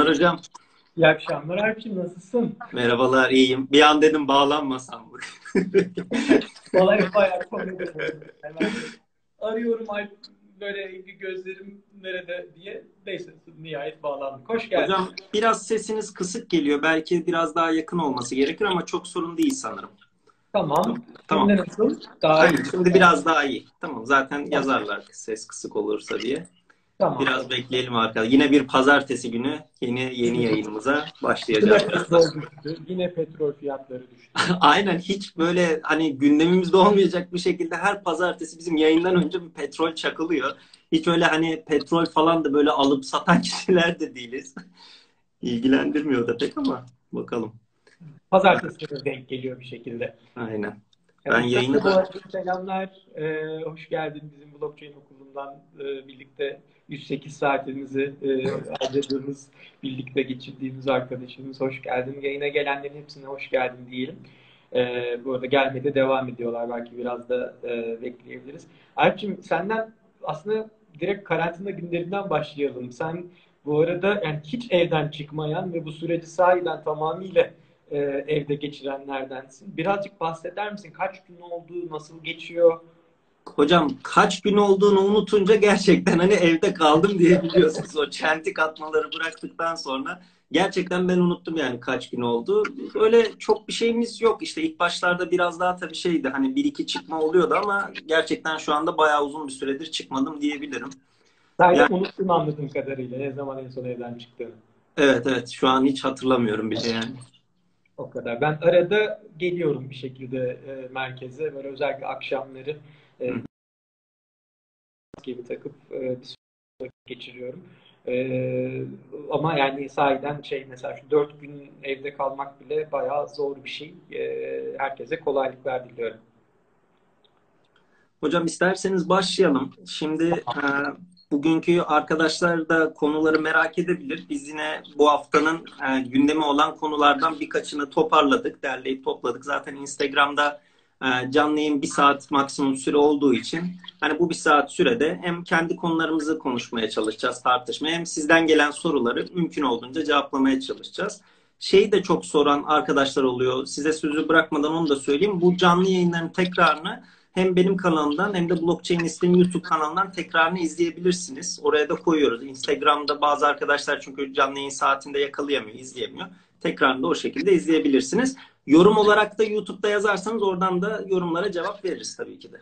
akşamlar hocam. İyi akşamlar Alp'ciğim nasılsın? Merhabalar iyiyim. Bir an dedim bağlanmasam? Olay bayağı. Hemen arıyorum Alp böyle gözlerim nerede diye. Neyse nihayet bağlandık. Hoş geldin. Hocam biraz sesiniz kısık geliyor. Belki biraz daha yakın olması gerekir ama çok sorun değil sanırım. Tamam. Tamam. Şimdi nasıl? Daha Aynen, iyi. şimdi biraz daha iyi. Tamam zaten yazarlar ses kısık olursa diye. Tamam. Biraz bekleyelim arkadaşlar. Yine bir pazartesi günü yeni yeni yayınımıza Yine başlayacağız. petrol düştü. Yine petrol fiyatları düştü. Aynen hiç böyle hani gündemimizde olmayacak bir şekilde her pazartesi bizim yayından önce bir petrol çakılıyor. Hiç öyle hani petrol falan da böyle alıp satan kişiler de değiliz. İlgilendirmiyor da pek ama bakalım. Pazartesi denk geliyor bir şekilde. Aynen. Ben Evet, yayını da- Selamlar. Ee, hoş geldin bizim blockchain okulundan e, birlikte 108 saatimizi e, harcadığımız, birlikte geçirdiğimiz arkadaşımız. Hoş geldin. Yayına gelenlerin hepsine hoş geldin diyelim. Ee, bu arada gelmede devam ediyorlar. Belki biraz da e, bekleyebiliriz. Alp'cim senden aslında direkt karantina günlerinden başlayalım. Sen bu arada yani hiç evden çıkmayan ve bu süreci sahiden tamamıyla e, evde geçirenlerdensin. Birazcık bahseder misin? Kaç gün oldu? Nasıl geçiyor? Hocam kaç gün olduğunu unutunca gerçekten hani evde kaldım diyebiliyorsunuz. O çentik atmaları bıraktıktan sonra gerçekten ben unuttum yani kaç gün oldu. Öyle çok bir şeyimiz yok. İşte ilk başlarda biraz daha tabii şeydi hani bir iki çıkma oluyordu ama gerçekten şu anda bayağı uzun bir süredir çıkmadım diyebilirim. Sadece Yani- unuttun anladığım kadarıyla. Ne zaman en son evden çıktığını. Evet evet şu an hiç hatırlamıyorum bile yani. O kadar. Ben arada geliyorum bir şekilde e, merkeze. Böyle özellikle akşamları e, gibi takıp e, bir süre geçiriyorum. E, ama yani sahiden şey mesela şu dört gün evde kalmak bile bayağı zor bir şey. E, herkese kolaylıklar diliyorum. Hocam isterseniz başlayalım. Şimdi e, bugünkü arkadaşlar da konuları merak edebilir. Biz yine bu haftanın e, gündemi olan konulardan birkaçını toparladık, derleyip topladık. Zaten Instagram'da canlı yayın bir saat maksimum süre olduğu için hani bu bir saat sürede hem kendi konularımızı konuşmaya çalışacağız, tartışmaya hem sizden gelen soruları mümkün olduğunca cevaplamaya çalışacağız. Şeyi de çok soran arkadaşlar oluyor. Size sözü bırakmadan onu da söyleyeyim. Bu canlı yayınların tekrarını hem benim kanalımdan hem de Blockchainist'in YouTube kanalından tekrarını izleyebilirsiniz. Oraya da koyuyoruz. Instagram'da bazı arkadaşlar çünkü canlı yayın saatinde yakalayamıyor, izleyemiyor. Tekrarını da o şekilde izleyebilirsiniz. Yorum olarak da YouTube'da yazarsanız oradan da yorumlara cevap veririz tabii ki de.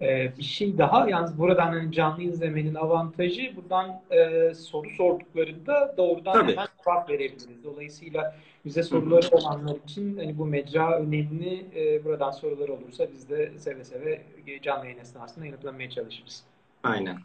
Ee, bir şey daha yalnız buradan hani canlı izlemenin avantajı buradan e, soru sorduklarında doğrudan Tabii. hemen cevap verebiliriz. Dolayısıyla bize soruları olanlar için hani bu mecra önemli. E, buradan sorular olursa biz de seve seve canlı yayın esnasında yanıtlamaya çalışırız. Aynen.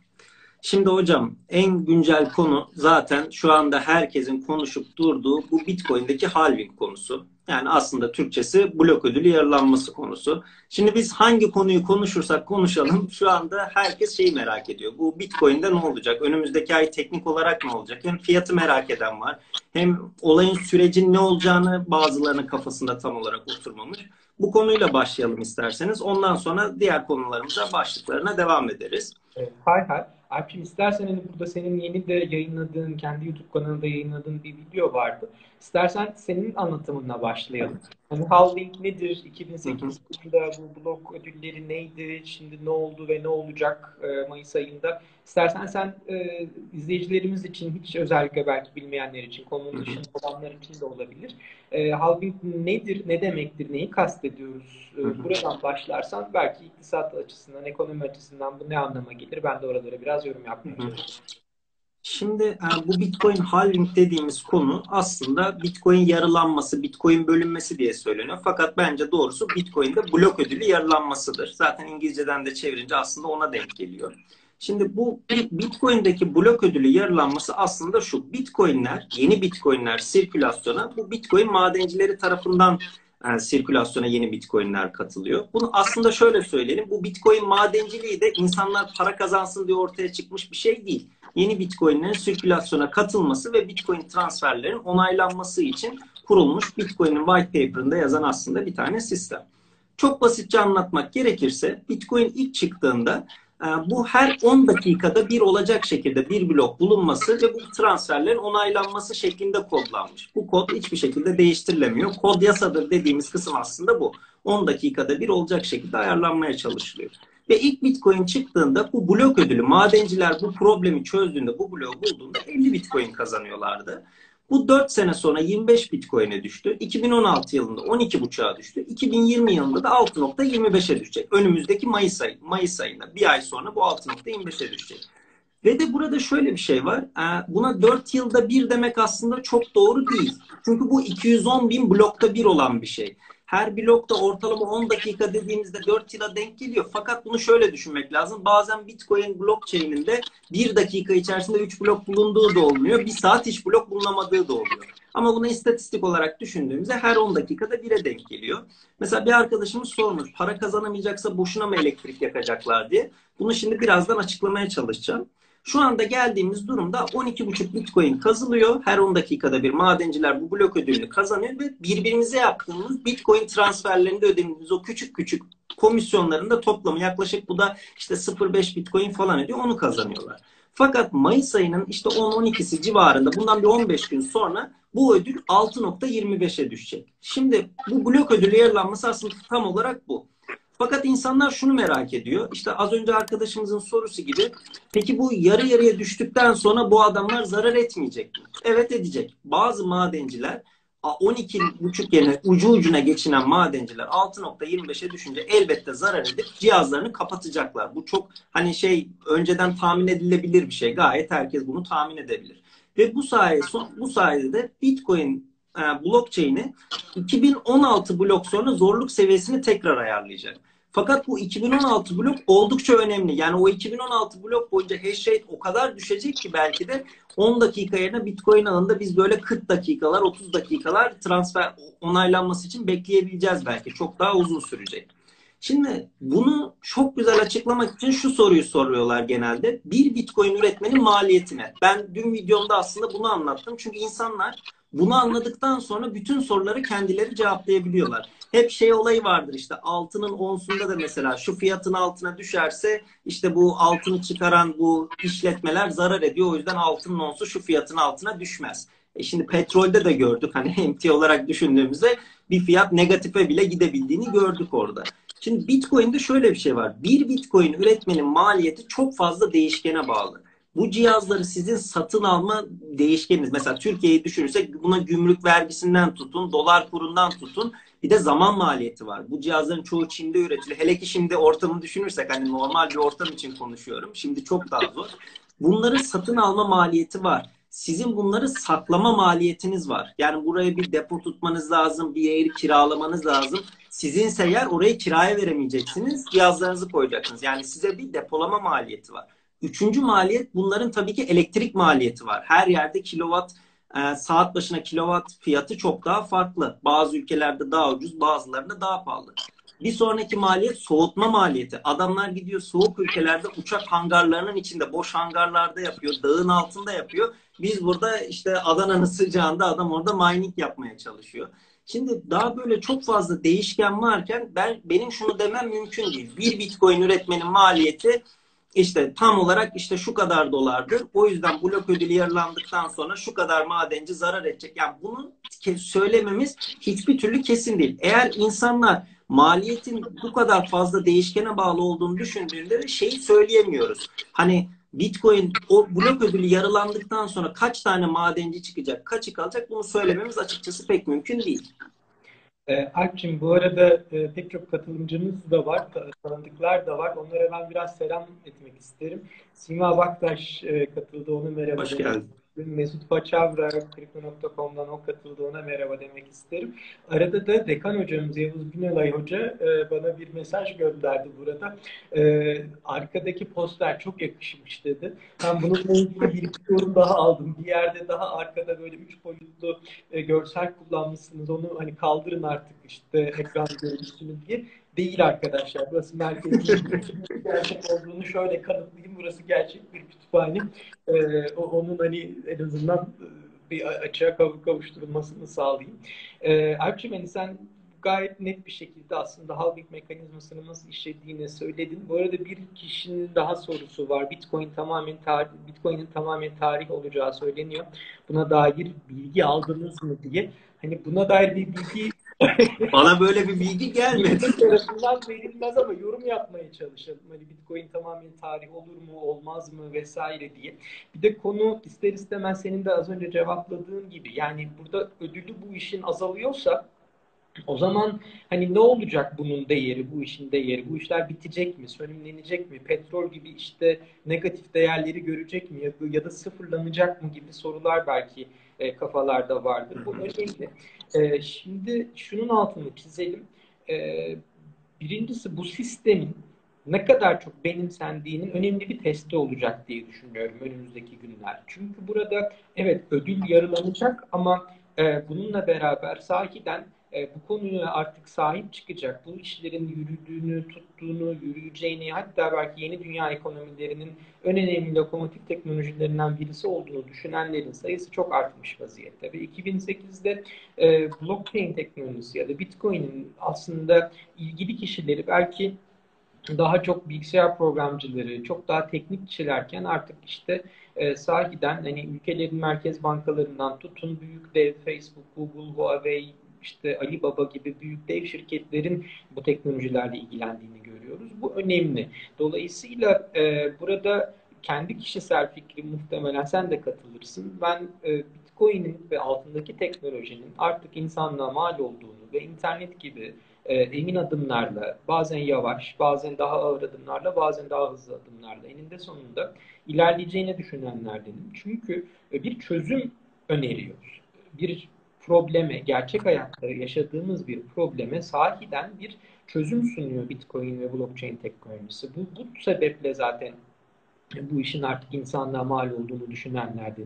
Şimdi hocam en güncel konu zaten şu anda herkesin konuşup durduğu bu Bitcoin'deki halving konusu. Yani aslında Türkçesi blok ödülü yarılanması konusu. Şimdi biz hangi konuyu konuşursak konuşalım şu anda herkes şeyi merak ediyor. Bu Bitcoin'de ne olacak? Önümüzdeki ay teknik olarak ne olacak? Hem fiyatı merak eden var. Hem olayın sürecin ne olacağını bazılarının kafasında tam olarak oturmamış. Bu konuyla başlayalım isterseniz. Ondan sonra diğer konularımıza başlıklarına devam ederiz. E, hay hay. Alp'ciğim istersen hani burada senin yeni de yayınladığın, kendi YouTube kanalında yayınladığın bir video vardı. İstersen senin anlatımınla başlayalım. Hani halving nedir? 2008 yılında bu blok ödülleri neydi? Şimdi ne oldu ve ne olacak e, Mayıs ayında? İstersen sen e, izleyicilerimiz için hiç özellikle belki bilmeyenler için, konunun dışında olanlar için de olabilir. E, halving nedir? Ne demektir? Neyi kastediyoruz? E, buradan başlarsan belki iktisat açısından, ekonomi açısından bu ne anlama gelir? Ben de oralara biraz yorum yapmaya çalışayım. Şimdi e, bu Bitcoin halving dediğimiz konu aslında Bitcoin yarılanması, Bitcoin bölünmesi diye söyleniyor. Fakat bence doğrusu Bitcoin'de blok ödülü yarılanmasıdır. Zaten İngilizceden de çevirince aslında ona denk geliyor. Şimdi bu Bitcoin'deki blok ödülü yarılanması aslında şu. Bitcoin'ler, yeni Bitcoin'ler sirkülasyona bu Bitcoin madencileri tarafından e, sirkülasyona yeni Bitcoin'ler katılıyor. Bunu aslında şöyle söyleyelim. Bu Bitcoin madenciliği de insanlar para kazansın diye ortaya çıkmış bir şey değil yeni Bitcoin'lerin sirkülasyona katılması ve Bitcoin transferlerin onaylanması için kurulmuş Bitcoin'in white paper'ında yazan aslında bir tane sistem. Çok basitçe anlatmak gerekirse Bitcoin ilk çıktığında Ee, bu her 10 dakikada bir olacak şekilde bir blok bulunması ve bu transferlerin onaylanması şeklinde kodlanmış. Bu kod hiçbir şekilde değiştirilemiyor. Kod yasadır dediğimiz kısım aslında bu. 10 dakikada bir olacak şekilde ayarlanmaya çalışılıyor. Ve ilk Bitcoin çıktığında bu blok ödülü madenciler bu problemi çözdüğünde bu bloğu bulduğunda 50 Bitcoin kazanıyorlardı. Bu 4 sene sonra 25 Bitcoin'e düştü. 2016 yılında 12.5'a düştü. 2020 yılında da 6.25'e düşecek. Önümüzdeki Mayıs, ayı, Mayıs ayında bir ay sonra bu 6.25'e düşecek. Ve de burada şöyle bir şey var. Ee, buna 4 yılda bir demek aslında çok doğru değil. Çünkü bu 210 bin blokta bir olan bir şey. Her blokta ortalama 10 dakika dediğimizde 4 yıla denk geliyor. Fakat bunu şöyle düşünmek lazım. Bazen Bitcoin blockchain'inde 1 dakika içerisinde 3 blok bulunduğu da olmuyor. 1 saat hiç blok bulunamadığı da oluyor. Ama bunu istatistik olarak düşündüğümüzde her 10 dakikada 1'e denk geliyor. Mesela bir arkadaşımız sormuş. Para kazanamayacaksa boşuna mı elektrik yakacaklar diye. Bunu şimdi birazdan açıklamaya çalışacağım. Şu anda geldiğimiz durumda 12,5 Bitcoin kazılıyor. Her 10 dakikada bir madenciler bu blok ödülünü kazanıyor ve birbirimize yaptığımız Bitcoin transferlerinde ödediğimiz o küçük küçük komisyonların da toplamı yaklaşık bu da işte 0,5 Bitcoin falan ediyor. Onu kazanıyorlar. Fakat Mayıs ayının işte 10-12'si civarında bundan bir 15 gün sonra bu ödül 6.25'e düşecek. Şimdi bu blok ödülü yarılanması aslında tam olarak bu. Fakat insanlar şunu merak ediyor. İşte az önce arkadaşımızın sorusu gibi. Peki bu yarı yarıya düştükten sonra bu adamlar zarar etmeyecek mi? Evet edecek. Bazı madenciler 12,5 yerine ucu ucuna geçinen madenciler 6.25'e düşünce elbette zarar edip cihazlarını kapatacaklar. Bu çok hani şey önceden tahmin edilebilir bir şey. Gayet herkes bunu tahmin edebilir. Ve bu sayede bu sayede de Bitcoin e, blockchain'i 2016 blok sonra zorluk seviyesini tekrar ayarlayacak. Fakat bu 2016 blok oldukça önemli. Yani o 2016 blok boyunca hash rate o kadar düşecek ki belki de 10 dakika yerine Bitcoin alanında biz böyle 40 dakikalar, 30 dakikalar transfer onaylanması için bekleyebileceğiz belki. Çok daha uzun sürecek. Şimdi bunu çok güzel açıklamak için şu soruyu soruyorlar genelde. Bir Bitcoin üretmenin maliyetine. Ben dün videomda aslında bunu anlattım. Çünkü insanlar bunu anladıktan sonra bütün soruları kendileri cevaplayabiliyorlar. Hep şey olayı vardır işte altının onsunda da mesela şu fiyatın altına düşerse işte bu altını çıkaran bu işletmeler zarar ediyor. O yüzden altının onsu şu fiyatın altına düşmez. E şimdi petrolde de gördük hani emtia olarak düşündüğümüzde bir fiyat negatife bile gidebildiğini gördük orada. Şimdi Bitcoin'de şöyle bir şey var. Bir Bitcoin üretmenin maliyeti çok fazla değişkene bağlı bu cihazları sizin satın alma değişkeniniz. Mesela Türkiye'yi düşünürsek buna gümrük vergisinden tutun, dolar kurundan tutun. Bir de zaman maliyeti var. Bu cihazların çoğu Çin'de üretiliyor. Hele ki şimdi ortamı düşünürsek hani normal bir ortam için konuşuyorum. Şimdi çok daha zor. Bunları satın alma maliyeti var. Sizin bunları saklama maliyetiniz var. Yani buraya bir depo tutmanız lazım, bir yeri kiralamanız lazım. Sizinse yer orayı kiraya veremeyeceksiniz. Cihazlarınızı koyacaksınız. Yani size bir depolama maliyeti var. Üçüncü maliyet bunların tabii ki elektrik maliyeti var. Her yerde kilowatt e, saat başına kilowatt fiyatı çok daha farklı. Bazı ülkelerde daha ucuz, bazılarında daha pahalı. Bir sonraki maliyet soğutma maliyeti. Adamlar gidiyor soğuk ülkelerde uçak hangarlarının içinde, boş hangarlarda yapıyor, dağın altında yapıyor. Biz burada işte Adana'nın sıcağında adam orada mining yapmaya çalışıyor. Şimdi daha böyle çok fazla değişken varken ben benim şunu demem mümkün değil. Bir Bitcoin üretmenin maliyeti işte tam olarak işte şu kadar dolardır. O yüzden blok ödülü yarılandıktan sonra şu kadar madenci zarar edecek. Yani bunu söylememiz hiçbir türlü kesin değil. Eğer insanlar maliyetin bu kadar fazla değişkene bağlı olduğunu düşündüğünde şeyi söyleyemiyoruz. Hani Bitcoin o blok ödülü yarılandıktan sonra kaç tane madenci çıkacak, kaçı kalacak bunu söylememiz açıkçası pek mümkün değil. E, Alp'cim bu arada e, pek çok katılımcımız da var, tanıdıklar da var. Onlara ben biraz selam etmek isterim. Sima Baktaş e, katıldı, onu merhaba. Hoş geldin. Mesut Paçavra, Kripto.com'dan o katıldı, merhaba demek isterim. Arada da dekan hocamız Yavuz Binalay Hoca e, bana bir mesaj gönderdi burada. E, arkadaki poster çok yakışmış dedi. Ben bununla ilgili bir yorum daha aldım. Bir yerde daha arkada böyle üç boyutlu e, görsel kullanmışsınız. Onu hani kaldırın artık işte ekran görüntüsünü diye değil arkadaşlar. Burası merkezin gerçek olduğunu şöyle kanıtlayayım. Burası gerçek bir kütüphane. Ee, onun hani en azından e, bir açığa kavuşturulmasını sağlayayım. Ee, Alpçim hani sen gayet net bir şekilde aslında halving mekanizmasını nasıl işlediğini söyledin. Bu arada bir kişinin daha sorusu var. Bitcoin tamamen tarih, Bitcoin'in tamamen tarih olacağı söyleniyor. Buna dair bilgi aldınız mı diye. Hani buna dair bir bilgi bana böyle bir bilgi gelmedi. tarafından verilmez ama yorum yapmaya çalışalım. Hani Bitcoin tamamen tarih olur mu, olmaz mı vesaire diye. Bir de konu ister istemez senin de az önce cevapladığın gibi. Yani burada ödülü bu işin azalıyorsa o zaman hani ne olacak bunun değeri, bu işin değeri? Bu işler bitecek mi, sönümlenecek mi? Petrol gibi işte negatif değerleri görecek mi ya da sıfırlanacak mı gibi sorular belki e, kafalarda vardır. Bu önemli. E, şimdi şunun altını çizelim. E, birincisi bu sistemin ne kadar çok benimsendiğinin önemli bir testi olacak diye düşünüyorum önümüzdeki günler. Çünkü burada evet ödül yarılanacak ama e, bununla beraber sahiden e, bu konuya artık sahip çıkacak, bu işlerin yürüdüğünü, tuttuğunu, yürüyeceğini, hatta belki yeni dünya ekonomilerinin en önemli lokomotif teknolojilerinden birisi olduğunu düşünenlerin sayısı çok artmış vaziyette. Ve 2008'de e, blockchain teknolojisi ya da Bitcoin'in aslında ilgili kişileri belki daha çok bilgisayar programcıları, çok daha teknik kişilerken artık işte e, sahiden hani ülkelerin merkez bankalarından tutun büyük dev Facebook, Google, Huawei, işte Alibaba gibi büyük dev şirketlerin bu teknolojilerle ilgilendiğini görüyoruz. Bu önemli. Dolayısıyla e, burada kendi kişisel fikri muhtemelen sen de katılırsın. Ben e, Bitcoin'in ve altındaki teknolojinin artık insanlığa mal olduğunu ve internet gibi e, emin adımlarla, bazen yavaş, bazen daha ağır adımlarla, bazen daha hızlı adımlarla eninde sonunda ilerleyeceğini düşünenlerdenim. Çünkü e, bir çözüm öneriyor. Bir probleme, gerçek hayatta yaşadığımız bir probleme sahiden bir çözüm sunuyor Bitcoin ve blockchain teknolojisi. Bu, bu sebeple zaten bu işin artık insanlığa mal olduğunu düşünenlerden.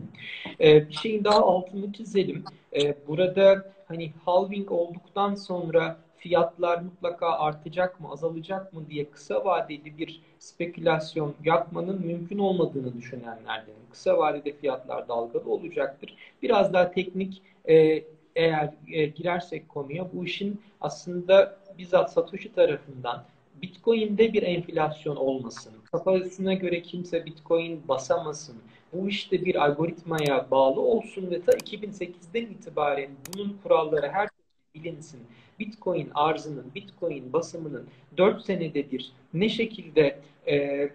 Ee, bir şeyin daha altını çizelim. Ee, burada hani halving olduktan sonra fiyatlar mutlaka artacak mı, azalacak mı diye kısa vadeli bir spekülasyon yapmanın mümkün olmadığını düşünenlerden. Kısa vadede fiyatlar dalgalı olacaktır. Biraz daha teknik e, eğer e, girersek konuya bu işin aslında bizzat Satoshi tarafından Bitcoin'de bir enflasyon olmasın. Kafasına göre kimse Bitcoin basamasın. Bu işte bir algoritmaya bağlı olsun ve ta 2008'den itibaren bunun kuralları her bilinsin. Bitcoin arzının, Bitcoin basımının 4 senede bir ne şekilde e,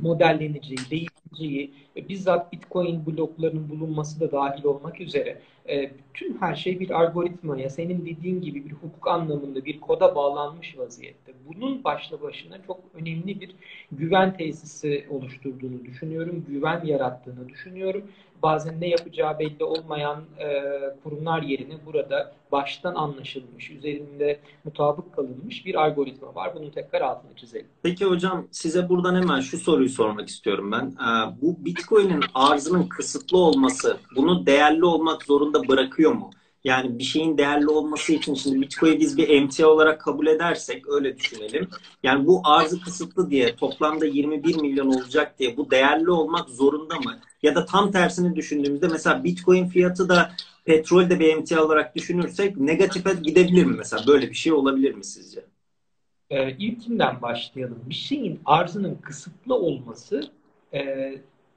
modelleneceği, değişeceği, bizzat Bitcoin bloklarının bulunması da dahil olmak üzere e, bütün her şey bir algoritmaya, senin dediğin gibi bir hukuk anlamında bir koda bağlanmış vaziyette. Bunun başlı başına çok önemli bir güven tesisi oluşturduğunu düşünüyorum, güven yarattığını düşünüyorum bazen ne yapacağı belli olmayan e, kurumlar yerine burada baştan anlaşılmış, üzerinde mutabık kalınmış bir algoritma var. Bunun tekrar altını çizelim. Peki hocam size buradan hemen şu soruyu sormak istiyorum ben. Ee, bu Bitcoin'in arzının kısıtlı olması bunu değerli olmak zorunda bırakıyor mu? Yani bir şeyin değerli olması için şimdi Bitcoin'i biz bir emtia olarak kabul edersek öyle düşünelim. Yani bu arzı kısıtlı diye toplamda 21 milyon olacak diye bu değerli olmak zorunda mı? Ya da tam tersini düşündüğümüzde mesela Bitcoin fiyatı da petrol de bir emtia olarak düşünürsek negatife gidebilir mi mesela? Böyle bir şey olabilir mi sizce? Ee, ilkinden başlayalım. Bir şeyin arzının kısıtlı olması e,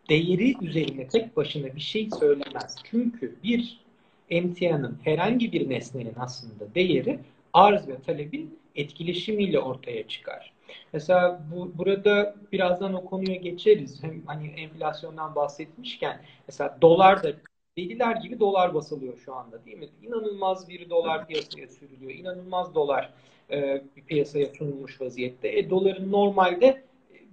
değeri üzerine tek başına bir şey söylemez. Çünkü bir emtianın herhangi bir nesnenin aslında değeri arz ve talebin etkileşimiyle ortaya çıkar. Mesela bu burada birazdan o konuya geçeriz. Hem hani enflasyondan bahsetmişken mesela dolar da deliler gibi dolar basılıyor şu anda değil mi? İnanılmaz bir dolar piyasaya sürülüyor. İnanılmaz dolar e, piyasaya sunulmuş vaziyette. E, doların normalde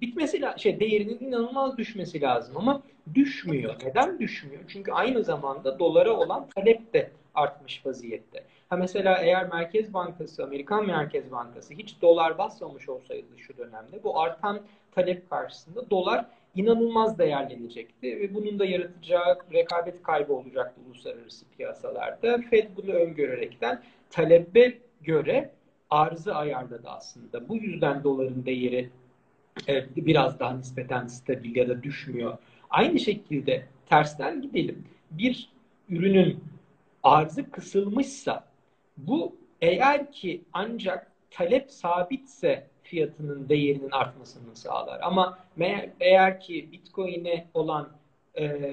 bitmesi şey değerinin inanılmaz düşmesi lazım ama düşmüyor. Neden düşmüyor? Çünkü aynı zamanda dolara olan talep de artmış vaziyette. Ha mesela eğer Merkez Bankası, Amerikan Merkez Bankası hiç dolar basmamış olsaydı şu dönemde bu artan talep karşısında dolar inanılmaz değerlenecekti ve bunun da yaratacağı rekabet kaybı olacaktı uluslararası piyasalarda. Fed bunu öngörerekten talebe göre arzı ayarladı aslında. Bu yüzden doların değeri biraz daha nispeten stabil ya da düşmüyor. Aynı şekilde tersten gidelim. Bir ürünün arzı kısılmışsa bu eğer ki ancak talep sabitse fiyatının değerinin artmasını sağlar. Ama eğer ki Bitcoin'e olan e,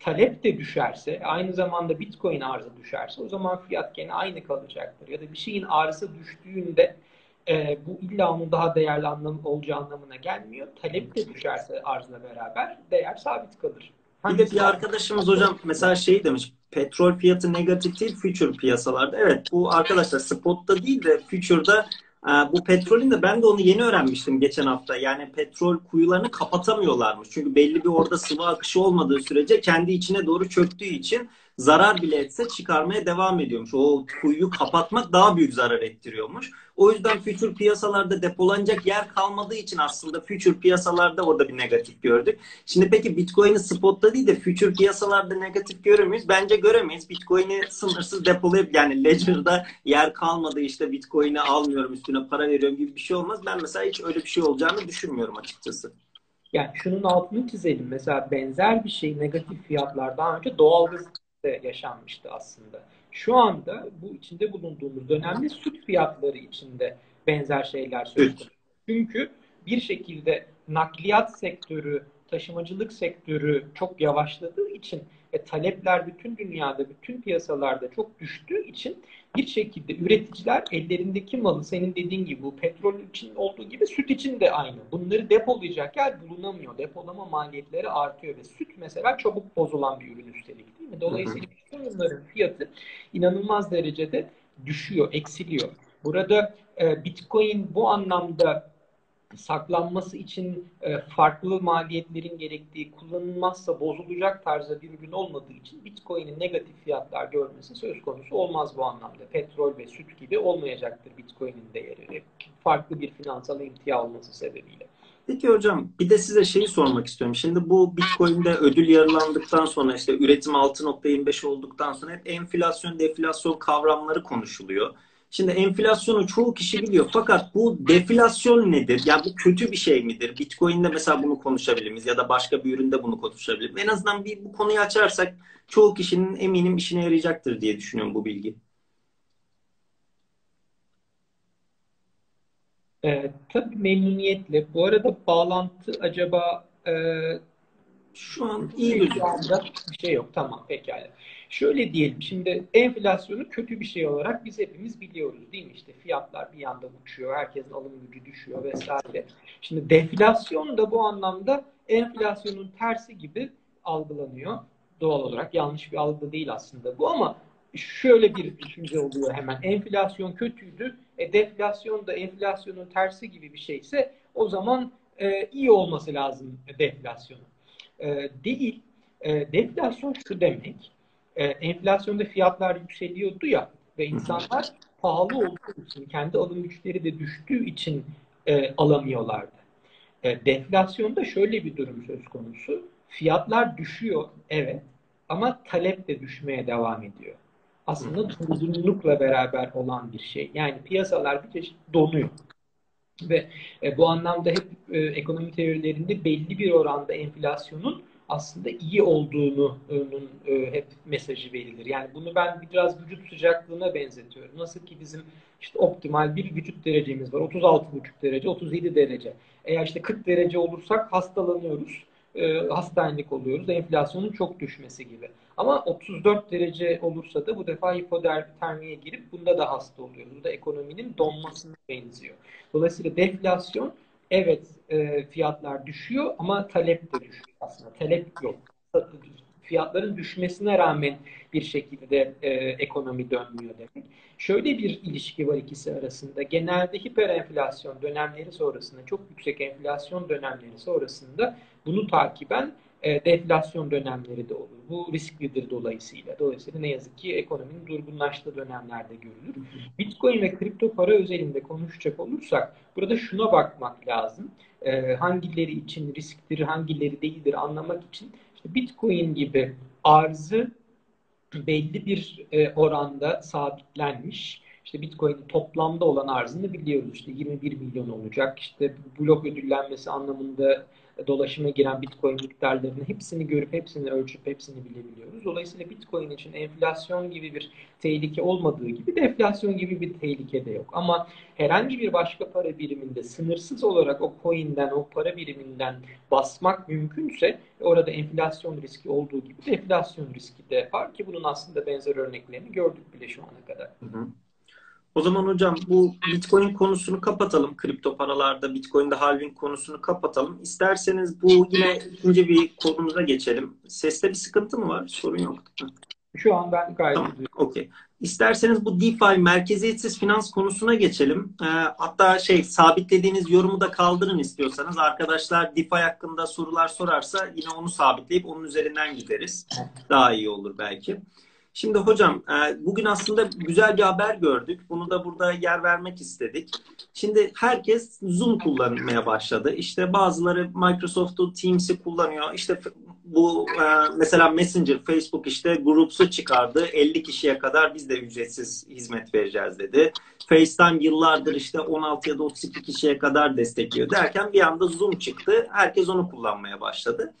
talep de düşerse, aynı zamanda Bitcoin arzı düşerse o zaman fiyat gene aynı kalacaktır. Ya da bir şeyin arzı düştüğünde e, bu illa onun daha değerli anlam olacağı anlamına gelmiyor. Talep de düşerse arzla beraber değer sabit kalır. Bir de bir arkadaşımız hocam mesela şey demiş petrol fiyatı negatif değil future piyasalarda. Evet bu arkadaşlar spotta değil de future'da e, bu petrolün de ben de onu yeni öğrenmiştim geçen hafta. Yani petrol kuyularını kapatamıyorlarmış. Çünkü belli bir orada sıvı akışı olmadığı sürece kendi içine doğru çöktüğü için zarar bile etse çıkarmaya devam ediyormuş. O kuyuyu kapatmak daha büyük zarar ettiriyormuş. O yüzden future piyasalarda depolanacak yer kalmadığı için aslında future piyasalarda orada bir negatif gördük. Şimdi peki Bitcoin'i spotta değil de future piyasalarda negatif görür müyüz? Bence göremeyiz. Bitcoin'i sınırsız depolayıp yani Ledger'da yer kalmadı işte Bitcoin'i almıyorum üstüne para veriyorum gibi bir şey olmaz. Ben mesela hiç öyle bir şey olacağını düşünmüyorum açıkçası. Yani şunun altını çizelim. Mesela benzer bir şey negatif fiyatlar daha önce doğalgaz yaşanmıştı aslında. Şu anda bu içinde bulunduğumuz dönemde süt fiyatları içinde benzer şeyler söz konusu. Çünkü bir şekilde nakliyat sektörü, taşımacılık sektörü çok yavaşladığı için ve talepler bütün dünyada, bütün piyasalarda çok düştüğü için bir şekilde üreticiler ellerindeki malı senin dediğin gibi bu petrol için olduğu gibi süt için de aynı. Bunları depolayacak yer bulunamıyor. Depolama maliyetleri artıyor ve süt mesela çabuk bozulan bir ürün üstelik değil mi? Dolayısıyla bütün ürünlerin fiyatı inanılmaz derecede düşüyor, eksiliyor. Burada e, Bitcoin bu anlamda saklanması için e, farklı maliyetlerin gerektiği, kullanılmazsa bozulacak tarzda bir ürün olmadığı için Bitcoin'in negatif fiyatlar görmesi söz konusu olmaz bu anlamda. Petrol ve süt gibi olmayacaktır Bitcoin'in değeri. Farklı bir finansal emtia olması sebebiyle. Peki hocam bir de size şeyi sormak istiyorum. Şimdi bu Bitcoin'de ödül yarılandıktan sonra işte üretim 6.25 olduktan sonra hep enflasyon, deflasyon kavramları konuşuluyor. Şimdi enflasyonu çoğu kişi biliyor fakat bu deflasyon nedir? Yani bu kötü bir şey midir? Bitcoin'de mesela bunu konuşabilir miyiz ya da başka bir üründe bunu konuşabilir miyiz? En azından bir bu konuyu açarsak çoğu kişinin eminim işine yarayacaktır diye düşünüyorum bu bilgi. E, tabii memnuniyetle. Bu arada bağlantı acaba e, şu an iyi gözüküyor. Bir şey yok. Tamam pekala. Şöyle diyelim şimdi enflasyonu kötü bir şey olarak biz hepimiz biliyoruz değil mi? İşte fiyatlar bir yanda uçuyor, herkesin alım gücü düşüyor vesaire. Şimdi deflasyon da bu anlamda enflasyonun tersi gibi algılanıyor. Doğal olarak yanlış bir algı değil aslında bu ama şöyle bir düşünce oluyor hemen. Enflasyon kötüydü. E, deflasyon da enflasyonun tersi gibi bir şeyse o zaman e, iyi olması lazım deflasyonun. E, değil. E, deflasyon şu demek e, enflasyonda fiyatlar yükseliyordu ya ve insanlar pahalı olduğu için, kendi alım güçleri de düştüğü için e, alamıyorlardı. E, deflasyonda şöyle bir durum söz konusu. Fiyatlar düşüyor, evet. Ama talep de düşmeye devam ediyor. Aslında durgunlukla beraber olan bir şey. Yani piyasalar bir çeşit donuyor. Ve e, bu anlamda hep e, ekonomi teorilerinde belli bir oranda enflasyonun aslında iyi olduğunun e, hep mesajı verilir. Yani bunu ben biraz vücut sıcaklığına benzetiyorum. Nasıl ki bizim işte optimal bir vücut derecemiz var. 36,5 derece, 37 derece. Eğer işte 40 derece olursak hastalanıyoruz. E, hastanelik oluyoruz. Enflasyonun çok düşmesi gibi. Ama 34 derece olursa da bu defa hipotermiye girip bunda da hasta oluyoruz. Bu da ekonominin donmasına benziyor. Dolayısıyla deflasyon evet e, fiyatlar düşüyor ama talep de düşüyor aslında. Talep yok. Fiyatların düşmesine rağmen bir şekilde e, ekonomi dönmüyor demek. Şöyle bir ilişki var ikisi arasında. Genelde hiperenflasyon dönemleri sonrasında, çok yüksek enflasyon dönemleri sonrasında bunu takiben e, deflasyon dönemleri de olur. Bu risklidir dolayısıyla. Dolayısıyla ne yazık ki ekonominin durgunlaştığı dönemlerde görülür. Bitcoin ve kripto para özelinde konuşacak olursak burada şuna bakmak lazım. E, hangileri için risktir, hangileri değildir anlamak için işte Bitcoin gibi arzı belli bir e, oranda sabitlenmiş. İşte Bitcoin'in toplamda olan arzını biliyoruz. İşte 21 milyon olacak. İşte blok ödüllenmesi anlamında dolaşıma giren Bitcoin miktarlarını hepsini görüp hepsini ölçüp hepsini bilebiliyoruz. Dolayısıyla Bitcoin için enflasyon gibi bir tehlike olmadığı gibi deflasyon gibi bir tehlike de yok. Ama herhangi bir başka para biriminde sınırsız olarak o coin'den, o para biriminden basmak mümkünse orada enflasyon riski olduğu gibi deflasyon riski de var ki bunun aslında benzer örneklerini gördük bile şu ana kadar. Hı hı. O zaman hocam bu Bitcoin konusunu kapatalım. Kripto paralarda Bitcoin'de halving konusunu kapatalım. İsterseniz bu yine ikinci bir konumuza geçelim. Seste bir sıkıntı mı var? Sorun yok. Şu an ben gayet tamam, okey. İsterseniz bu DeFi merkeziyetsiz finans konusuna geçelim. Ee, hatta şey sabitlediğiniz yorumu da kaldırın istiyorsanız. Arkadaşlar DeFi hakkında sorular sorarsa yine onu sabitleyip onun üzerinden gideriz. Daha iyi olur belki. Şimdi hocam e, bugün aslında güzel bir haber gördük. Bunu da burada yer vermek istedik. Şimdi herkes Zoom kullanmaya başladı. İşte bazıları Microsoft'u Teams'i kullanıyor. İşte bu e, mesela Messenger, Facebook işte Groups'u çıkardı. 50 kişiye kadar biz de ücretsiz hizmet vereceğiz dedi. FaceTime yıllardır işte 16 ya da 32 kişiye kadar destekliyor derken bir anda Zoom çıktı. Herkes onu kullanmaya başladı.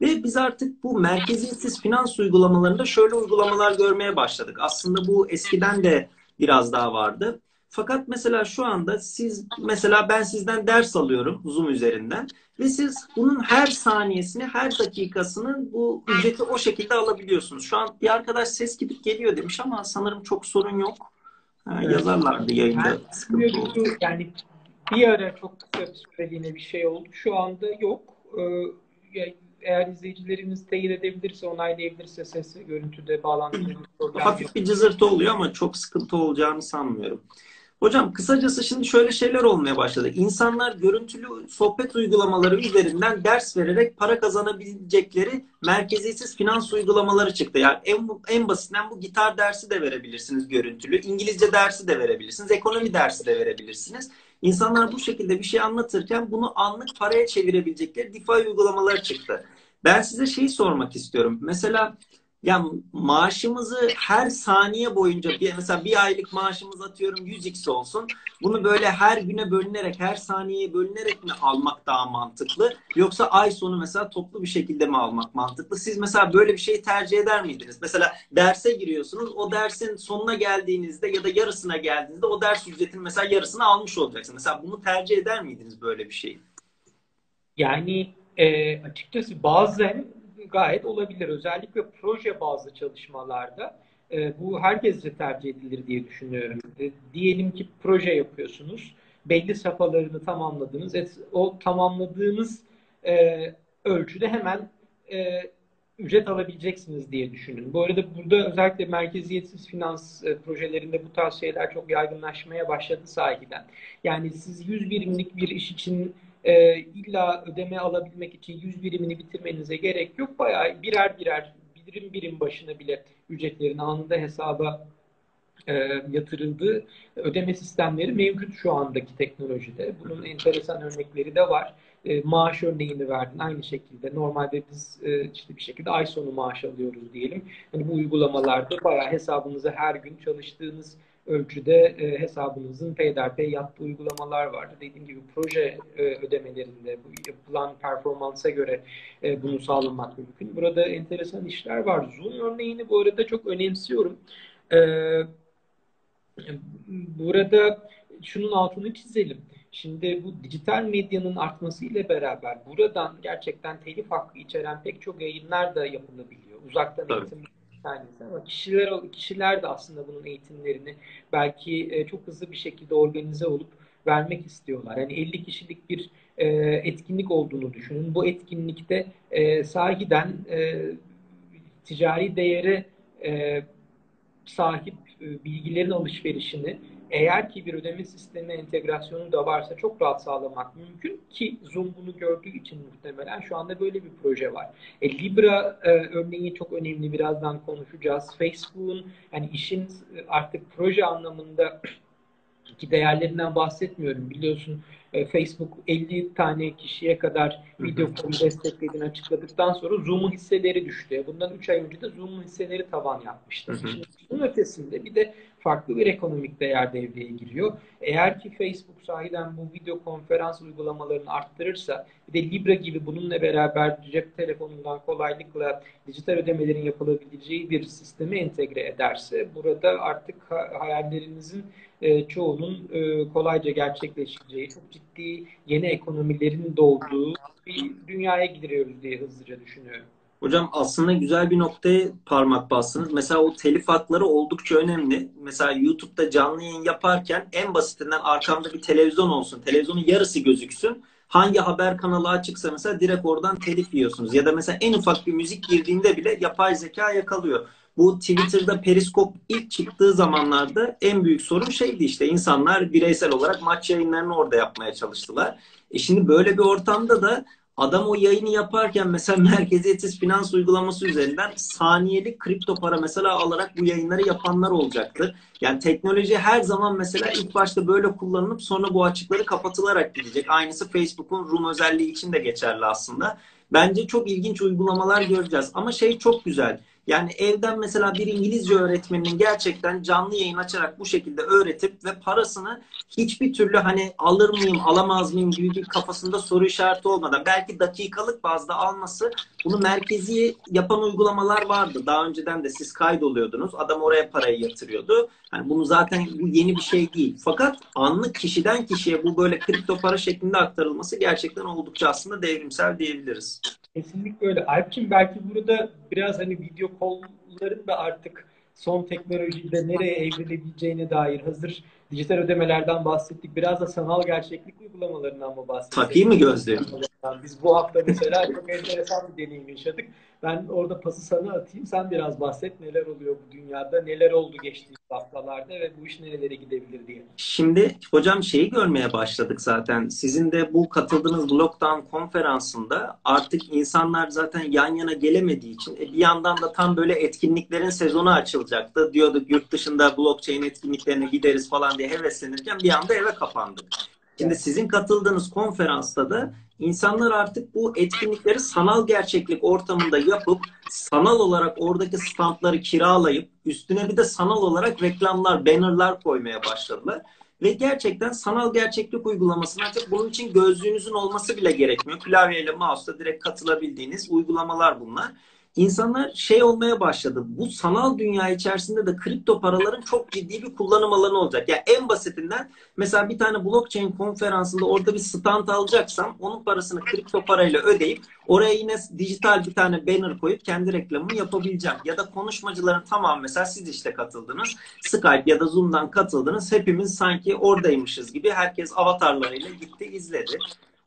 Ve biz artık bu merkeziyetsiz finans uygulamalarında şöyle uygulamalar görmeye başladık. Aslında bu eskiden de biraz daha vardı. Fakat mesela şu anda siz mesela ben sizden ders alıyorum Zoom üzerinden ve siz bunun her saniyesini, her dakikasını bu ücreti o şekilde alabiliyorsunuz. Şu an bir arkadaş ses gidip geliyor demiş ama sanırım çok sorun yok. Ha, evet. Yazarlardı yayında. Yani, sıkıntı oldu. Yani bir ara çok kısa bir süreliğine bir şey oldu. Şu anda yok. Ee, eğer izleyicilerimiz teyit edebilirse, onaylayabilirse ses ve görüntüde bağlantılarımız Hafif bir cızırtı oluyor ama çok sıkıntı olacağını sanmıyorum. Hocam kısacası şimdi şöyle şeyler olmaya başladı. İnsanlar görüntülü sohbet uygulamaları üzerinden ders vererek para kazanabilecekleri merkeziyetsiz finans uygulamaları çıktı. Yani en, en basitinden bu gitar dersi de verebilirsiniz görüntülü. İngilizce dersi de verebilirsiniz. Ekonomi dersi de verebilirsiniz. İnsanlar bu şekilde bir şey anlatırken bunu anlık paraya çevirebilecekleri DeFi uygulamaları çıktı. Ben size şeyi sormak istiyorum. Mesela ya maaşımızı her saniye boyunca bir, mesela bir aylık maaşımız atıyorum 100x olsun. Bunu böyle her güne bölünerek, her saniyeye bölünerek mi almak daha mantıklı? Yoksa ay sonu mesela toplu bir şekilde mi almak mantıklı? Siz mesela böyle bir şeyi tercih eder miydiniz? Mesela derse giriyorsunuz. O dersin sonuna geldiğinizde ya da yarısına geldiğinizde o ders ücretinin mesela yarısını almış olacaksınız. Mesela bunu tercih eder miydiniz böyle bir şeyi? Yani e, açıkçası bazen gayet olabilir. Özellikle proje bazlı çalışmalarda e, bu herkese tercih edilir diye düşünüyorum. E, diyelim ki proje yapıyorsunuz. Belli safhalarını tamamladınız. Et, o tamamladığınız e, ölçüde hemen e, ücret alabileceksiniz diye düşünün. Bu arada burada özellikle merkeziyetsiz finans e, projelerinde bu tarz şeyler çok yaygınlaşmaya başladı sahiden. Yani siz 100 birimlik bir iş için e, illa ödeme alabilmek için 100 birimini bitirmenize gerek yok. Bayağı birer birer birim birim başına bile ücretlerin anında hesaba e, yatırıldığı ödeme sistemleri mevcut şu andaki teknolojide. Bunun enteresan örnekleri de var. E, maaş örneğini verdin aynı şekilde. Normalde biz e, işte bir şekilde ay sonu maaş alıyoruz diyelim. Yani bu uygulamalarda bayağı hesabınıza her gün çalıştığınız ölçüde e, hesabınızın peyderpey yaptığı uygulamalar vardı. Dediğim gibi proje e, ödemelerinde bu yapılan performansa göre e, bunu sağlamak mümkün. Burada enteresan işler var. Zoom örneğini bu arada çok önemsiyorum. E, burada şunun altını çizelim. Şimdi bu dijital medyanın artması ile beraber buradan gerçekten telif hakkı içeren pek çok yayınlar da yapılabiliyor. Uzaktan eğitim tanesi ama kişiler kişiler de aslında bunun eğitimlerini belki e, çok hızlı bir şekilde organize olup vermek istiyorlar. Yani 50 kişilik bir e, etkinlik olduğunu düşünün. Bu etkinlikte e, sahiden ticari değere sahip e, bilgilerin alışverişini eğer ki bir ödeme sistemi entegrasyonu da varsa çok rahat sağlamak mümkün ki Zoom bunu gördüğü için muhtemelen şu anda böyle bir proje var. E, Libra e, örneği çok önemli birazdan konuşacağız. Facebook'un yani işin artık proje anlamında ki değerlerinden bahsetmiyorum. Biliyorsun e, Facebook 50 tane kişiye kadar video konu desteklediğini açıkladıktan sonra Zoom'un hisseleri düştü. Bundan 3 ay önce de Zoom'un hisseleri tavan yapmıştı. Şimdi bunun ötesinde bir de farklı bir ekonomik değer devreye giriyor. Eğer ki Facebook sahiden bu video konferans uygulamalarını arttırırsa bir de Libra gibi bununla beraber cep telefonundan kolaylıkla dijital ödemelerin yapılabileceği bir sistemi entegre ederse burada artık hayallerinizin e, çoğunun e, kolayca gerçekleşeceği, çok ciddi yeni ekonomilerin doğduğu bir dünyaya giriyoruz diye hızlıca düşünüyorum. Hocam aslında güzel bir noktaya parmak bastınız. Mesela o telif hakları oldukça önemli. Mesela YouTube'da canlı yayın yaparken en basitinden arkamda bir televizyon olsun. Televizyonun yarısı gözüksün. Hangi haber kanalı açıksa mesela direkt oradan telif yiyorsunuz. Ya da mesela en ufak bir müzik girdiğinde bile yapay zeka yakalıyor. Bu Twitter'da Periskop ilk çıktığı zamanlarda en büyük sorun şeydi işte insanlar bireysel olarak maç yayınlarını orada yapmaya çalıştılar. E şimdi böyle bir ortamda da Adam o yayını yaparken mesela merkeziyetsiz finans uygulaması üzerinden saniyelik kripto para mesela alarak bu yayınları yapanlar olacaktır. Yani teknoloji her zaman mesela ilk başta böyle kullanılıp sonra bu açıkları kapatılarak gidecek. Aynısı Facebook'un Room özelliği için de geçerli aslında. Bence çok ilginç uygulamalar göreceğiz. Ama şey çok güzel. Yani evden mesela bir İngilizce öğretmeninin gerçekten canlı yayın açarak bu şekilde öğretip ve parasını hiçbir türlü hani alır mıyım alamaz mıyım gibi bir kafasında soru işareti olmadan belki dakikalık bazda alması bunu merkezi yapan uygulamalar vardı. Daha önceden de siz kaydoluyordunuz. Adam oraya parayı yatırıyordu. Yani bunu zaten bu yeni bir şey değil. Fakat anlık kişiden kişiye bu böyle kripto para şeklinde aktarılması gerçekten oldukça aslında devrimsel diyebiliriz. Kesinlikle öyle. Alpçin belki burada biraz hani video kolların da artık son teknolojide nereye evrilebileceğine dair hazır dijital ödemelerden bahsettik. Biraz da sanal gerçeklik uygulamalarından mı bahsettik? Takayım mı gözlüğü? Biz bu hafta mesela çok enteresan bir deneyim yaşadık. Ben orada pası sana atayım. Sen biraz bahset neler oluyor bu dünyada, neler oldu geçtiğimiz haftalarda ve bu iş nerelere gidebilir diye. Şimdi hocam şeyi görmeye başladık zaten. Sizin de bu katıldığınız Lockdown konferansında artık insanlar zaten yan yana gelemediği için e, bir yandan da tam böyle etkinliklerin sezonu açılacaktı. Diyorduk yurt dışında blockchain etkinliklerine gideriz falan diye heveslenirken bir anda eve kapandık. Şimdi sizin katıldığınız konferansta da insanlar artık bu etkinlikleri sanal gerçeklik ortamında yapıp sanal olarak oradaki standları kiralayıp üstüne bir de sanal olarak reklamlar, bannerlar koymaya başladılar. Ve gerçekten sanal gerçeklik uygulamasına artık bunun için gözlüğünüzün olması bile gerekmiyor. Klavyeyle mouse'la direkt katılabildiğiniz uygulamalar bunlar insanlar şey olmaya başladı. Bu sanal dünya içerisinde de kripto paraların çok ciddi bir kullanım alanı olacak. Ya yani en basitinden mesela bir tane blockchain konferansında orada bir stand alacaksam onun parasını kripto parayla ödeyip oraya yine dijital bir tane banner koyup kendi reklamımı yapabileceğim. Ya da konuşmacıların tamam mesela siz işte katıldınız. Skype ya da Zoom'dan katıldınız. Hepimiz sanki oradaymışız gibi herkes avatarlarıyla gitti izledi.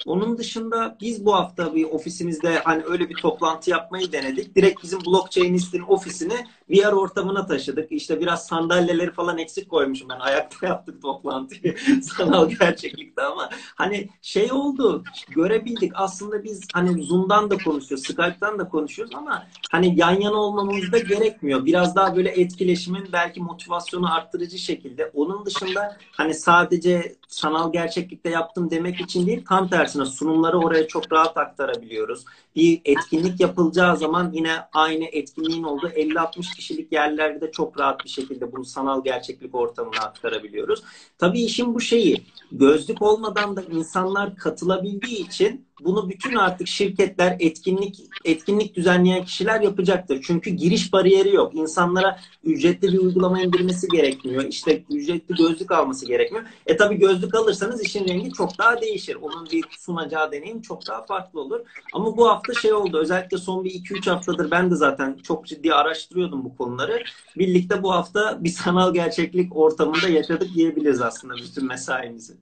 Onun dışında biz bu hafta bir ofisimizde hani öyle bir toplantı yapmayı denedik. Direkt bizim blockchain'istin ofisini VR ortamına taşıdık. İşte biraz sandalyeleri falan eksik koymuşum ben. Ayakta yaptık toplantıyı. Sanal gerçeklikte ama hani şey oldu. Görebildik. Aslında biz hani Zoom'dan da konuşuyoruz. Skype'dan da konuşuyoruz ama hani yan yana olmamız da gerekmiyor. Biraz daha böyle etkileşimin belki motivasyonu arttırıcı şekilde. Onun dışında hani sadece sanal gerçeklikte yaptım demek için değil. Tam tersine sunumları oraya çok rahat aktarabiliyoruz. Bir etkinlik yapılacağı zaman yine aynı etkinliğin olduğu 50-60 kişilik yerlerde çok rahat bir şekilde bunu sanal gerçeklik ortamına aktarabiliyoruz. Tabii işin bu şeyi gözlük olmadan da insanlar katılabildiği için bunu bütün artık şirketler, etkinlik etkinlik düzenleyen kişiler yapacaktır. Çünkü giriş bariyeri yok. İnsanlara ücretli bir uygulama indirmesi gerekmiyor. İşte ücretli gözlük alması gerekmiyor. E tabi gözlük alırsanız işin rengi çok daha değişir. Onun bir sunacağı deneyim çok daha farklı olur. Ama bu hafta şey oldu. Özellikle son bir 2-3 haftadır ben de zaten çok ciddi araştırıyordum bu konuları. Birlikte bu hafta bir sanal gerçeklik ortamında yaşadık diyebiliriz aslında bütün mesaimizi.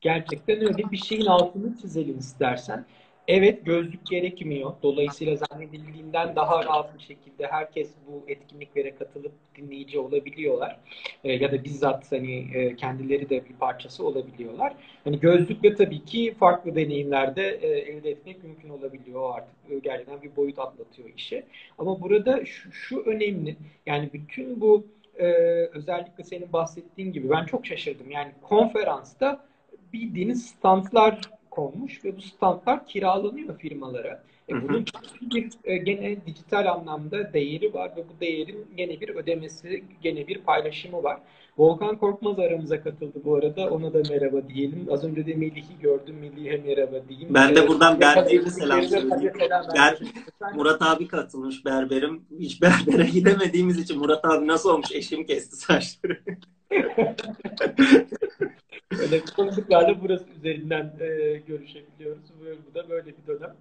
Gerçekten öyle bir şeyin altını çizelim istersen. Evet gözlük gerekmiyor. Dolayısıyla zannedildiğinden daha rahat bir şekilde herkes bu etkinliklere katılıp dinleyici olabiliyorlar. E, ya da bizzat hani e, kendileri de bir parçası olabiliyorlar. Hani gözlükle tabii ki farklı deneyimlerde e, elde etmek mümkün olabiliyor artık. E, gerçekten bir boyut atlatıyor işi. Ama burada şu, şu önemli. Yani bütün bu e, özellikle senin bahsettiğin gibi ben çok şaşırdım. Yani konferansta bildiğiniz standlar konmuş ve bu standlar kiralanıyor firmalara. E, bunun bir e, gene dijital anlamda değeri var ve bu değerin gene bir ödemesi, gene bir paylaşımı var. Volkan Korkmaz aramıza katıldı bu arada. Ona da merhaba diyelim. Az önce de Melih'i gördüm. Melih'e merhaba diyeyim. Ben de buradan Berber'e selam söyleyeyim. Ber, Murat abi katılmış berberim. Hiç berbere gidemediğimiz için Murat abi nasıl olmuş? Eşim kesti saçları. Öyle konuştuklarla burası üzerinden e, görüşebiliyoruz. Bu da böyle bir dönem.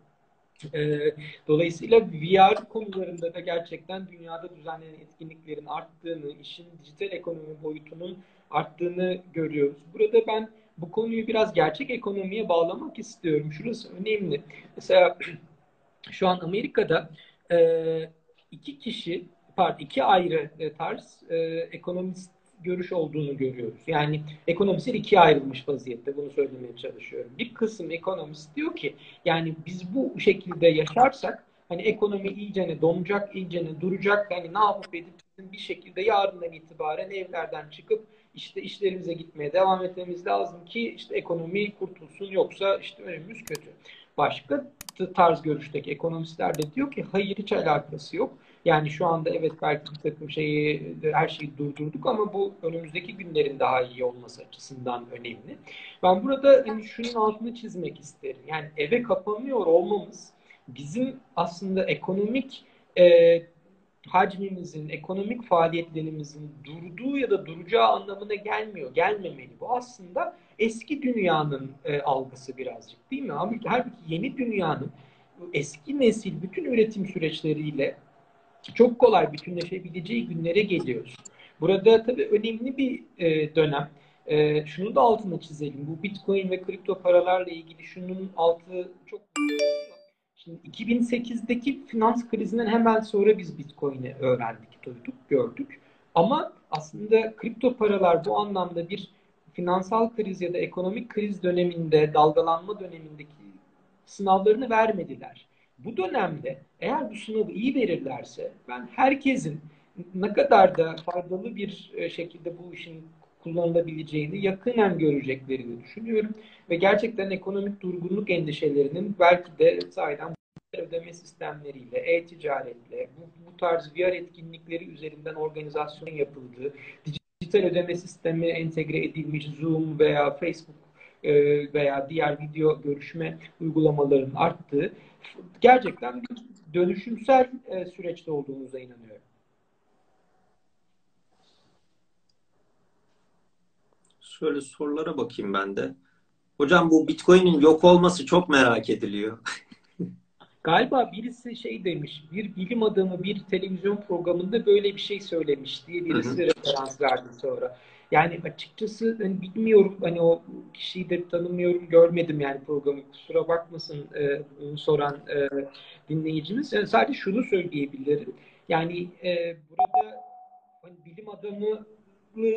E, dolayısıyla VR konularında da gerçekten dünyada düzenlenen etkinliklerin arttığını, işin dijital ekonomi boyutunun arttığını görüyoruz. Burada ben bu konuyu biraz gerçek ekonomiye bağlamak istiyorum. Şurası önemli. Mesela şu an Amerika'da e, iki kişi, pardon iki ayrı tarz e, ekonomist görüş olduğunu görüyoruz. Yani ekonomistler ikiye ayrılmış vaziyette bunu söylemeye çalışıyorum. Bir kısım ekonomist diyor ki yani biz bu şekilde yaşarsak hani ekonomi iyicene donacak, iyicene duracak. Yani ne yapıp edip bir şekilde yarından itibaren evlerden çıkıp işte işlerimize gitmeye devam etmemiz lazım ki işte ekonomi kurtulsun yoksa işte önümüz kötü. Başka tarz görüşteki ekonomistler de diyor ki hayır hiç alakası yok. Yani şu anda evet belki bir takım şeyi, her şeyi durdurduk ama bu önümüzdeki günlerin daha iyi olması açısından önemli. Ben burada hani şunun altını çizmek isterim. Yani eve kapanıyor olmamız bizim aslında ekonomik e, hacmimizin, ekonomik faaliyetlerimizin durduğu ya da duracağı anlamına gelmiyor, gelmemeli. Bu aslında eski dünyanın e, algısı birazcık değil mi? Halbuki, yeni dünyanın eski nesil bütün üretim süreçleriyle çok kolay bütünleşebileceği günlere geliyoruz. Burada tabii önemli bir e, dönem. E, şunu da altına çizelim. Bu Bitcoin ve kripto paralarla ilgili şunun altı çok Şimdi 2008'deki finans krizinden hemen sonra biz Bitcoin'i öğrendik, duyduk, gördük. Ama aslında kripto paralar bu anlamda bir finansal kriz ya da ekonomik kriz döneminde, dalgalanma dönemindeki sınavlarını vermediler. Bu dönemde eğer bu sınavı iyi verirlerse ben herkesin ne kadar da faydalı bir e, şekilde bu işin kullanılabileceğini yakından göreceklerini düşünüyorum. Ve gerçekten ekonomik durgunluk endişelerinin belki de sahiden ödeme sistemleriyle, e-ticaretle, bu, bu tarz VR etkinlikleri üzerinden organizasyon yapıldığı, dijital ödeme sistemi entegre edilmiş Zoom veya Facebook e, veya diğer video görüşme uygulamalarının arttığı gerçekten bir dönüşümsel e, süreçte olduğumuza inanıyorum. Şöyle sorulara bakayım ben de. Hocam bu Bitcoin'in yok olması çok merak ediliyor. Galiba birisi şey demiş, bir bilim adamı bir televizyon programında böyle bir şey söylemiş diye birisi referans verdi sonra. Yani açıkçası hani bilmiyorum hani o kişiyi de tanımıyorum görmedim yani programı kusura bakmasın e, soran e, dinleyicimiz. Yani sadece şunu söyleyebilirim. Yani e, burada hani bilim adamı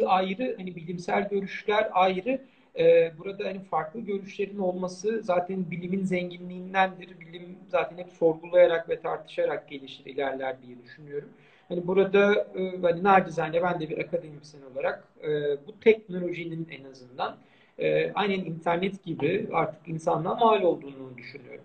ayrı hani bilimsel görüşler ayrı e, burada hani farklı görüşlerin olması zaten bilimin zenginliğindendir. Bilim zaten hep sorgulayarak ve tartışarak gelişir, ilerler diye düşünüyorum. Hani burada e, hani nacizane ben de bir akademisyen olarak e, bu teknolojinin en azından e, aynen internet gibi artık insanlığa mal olduğunu düşünüyorum.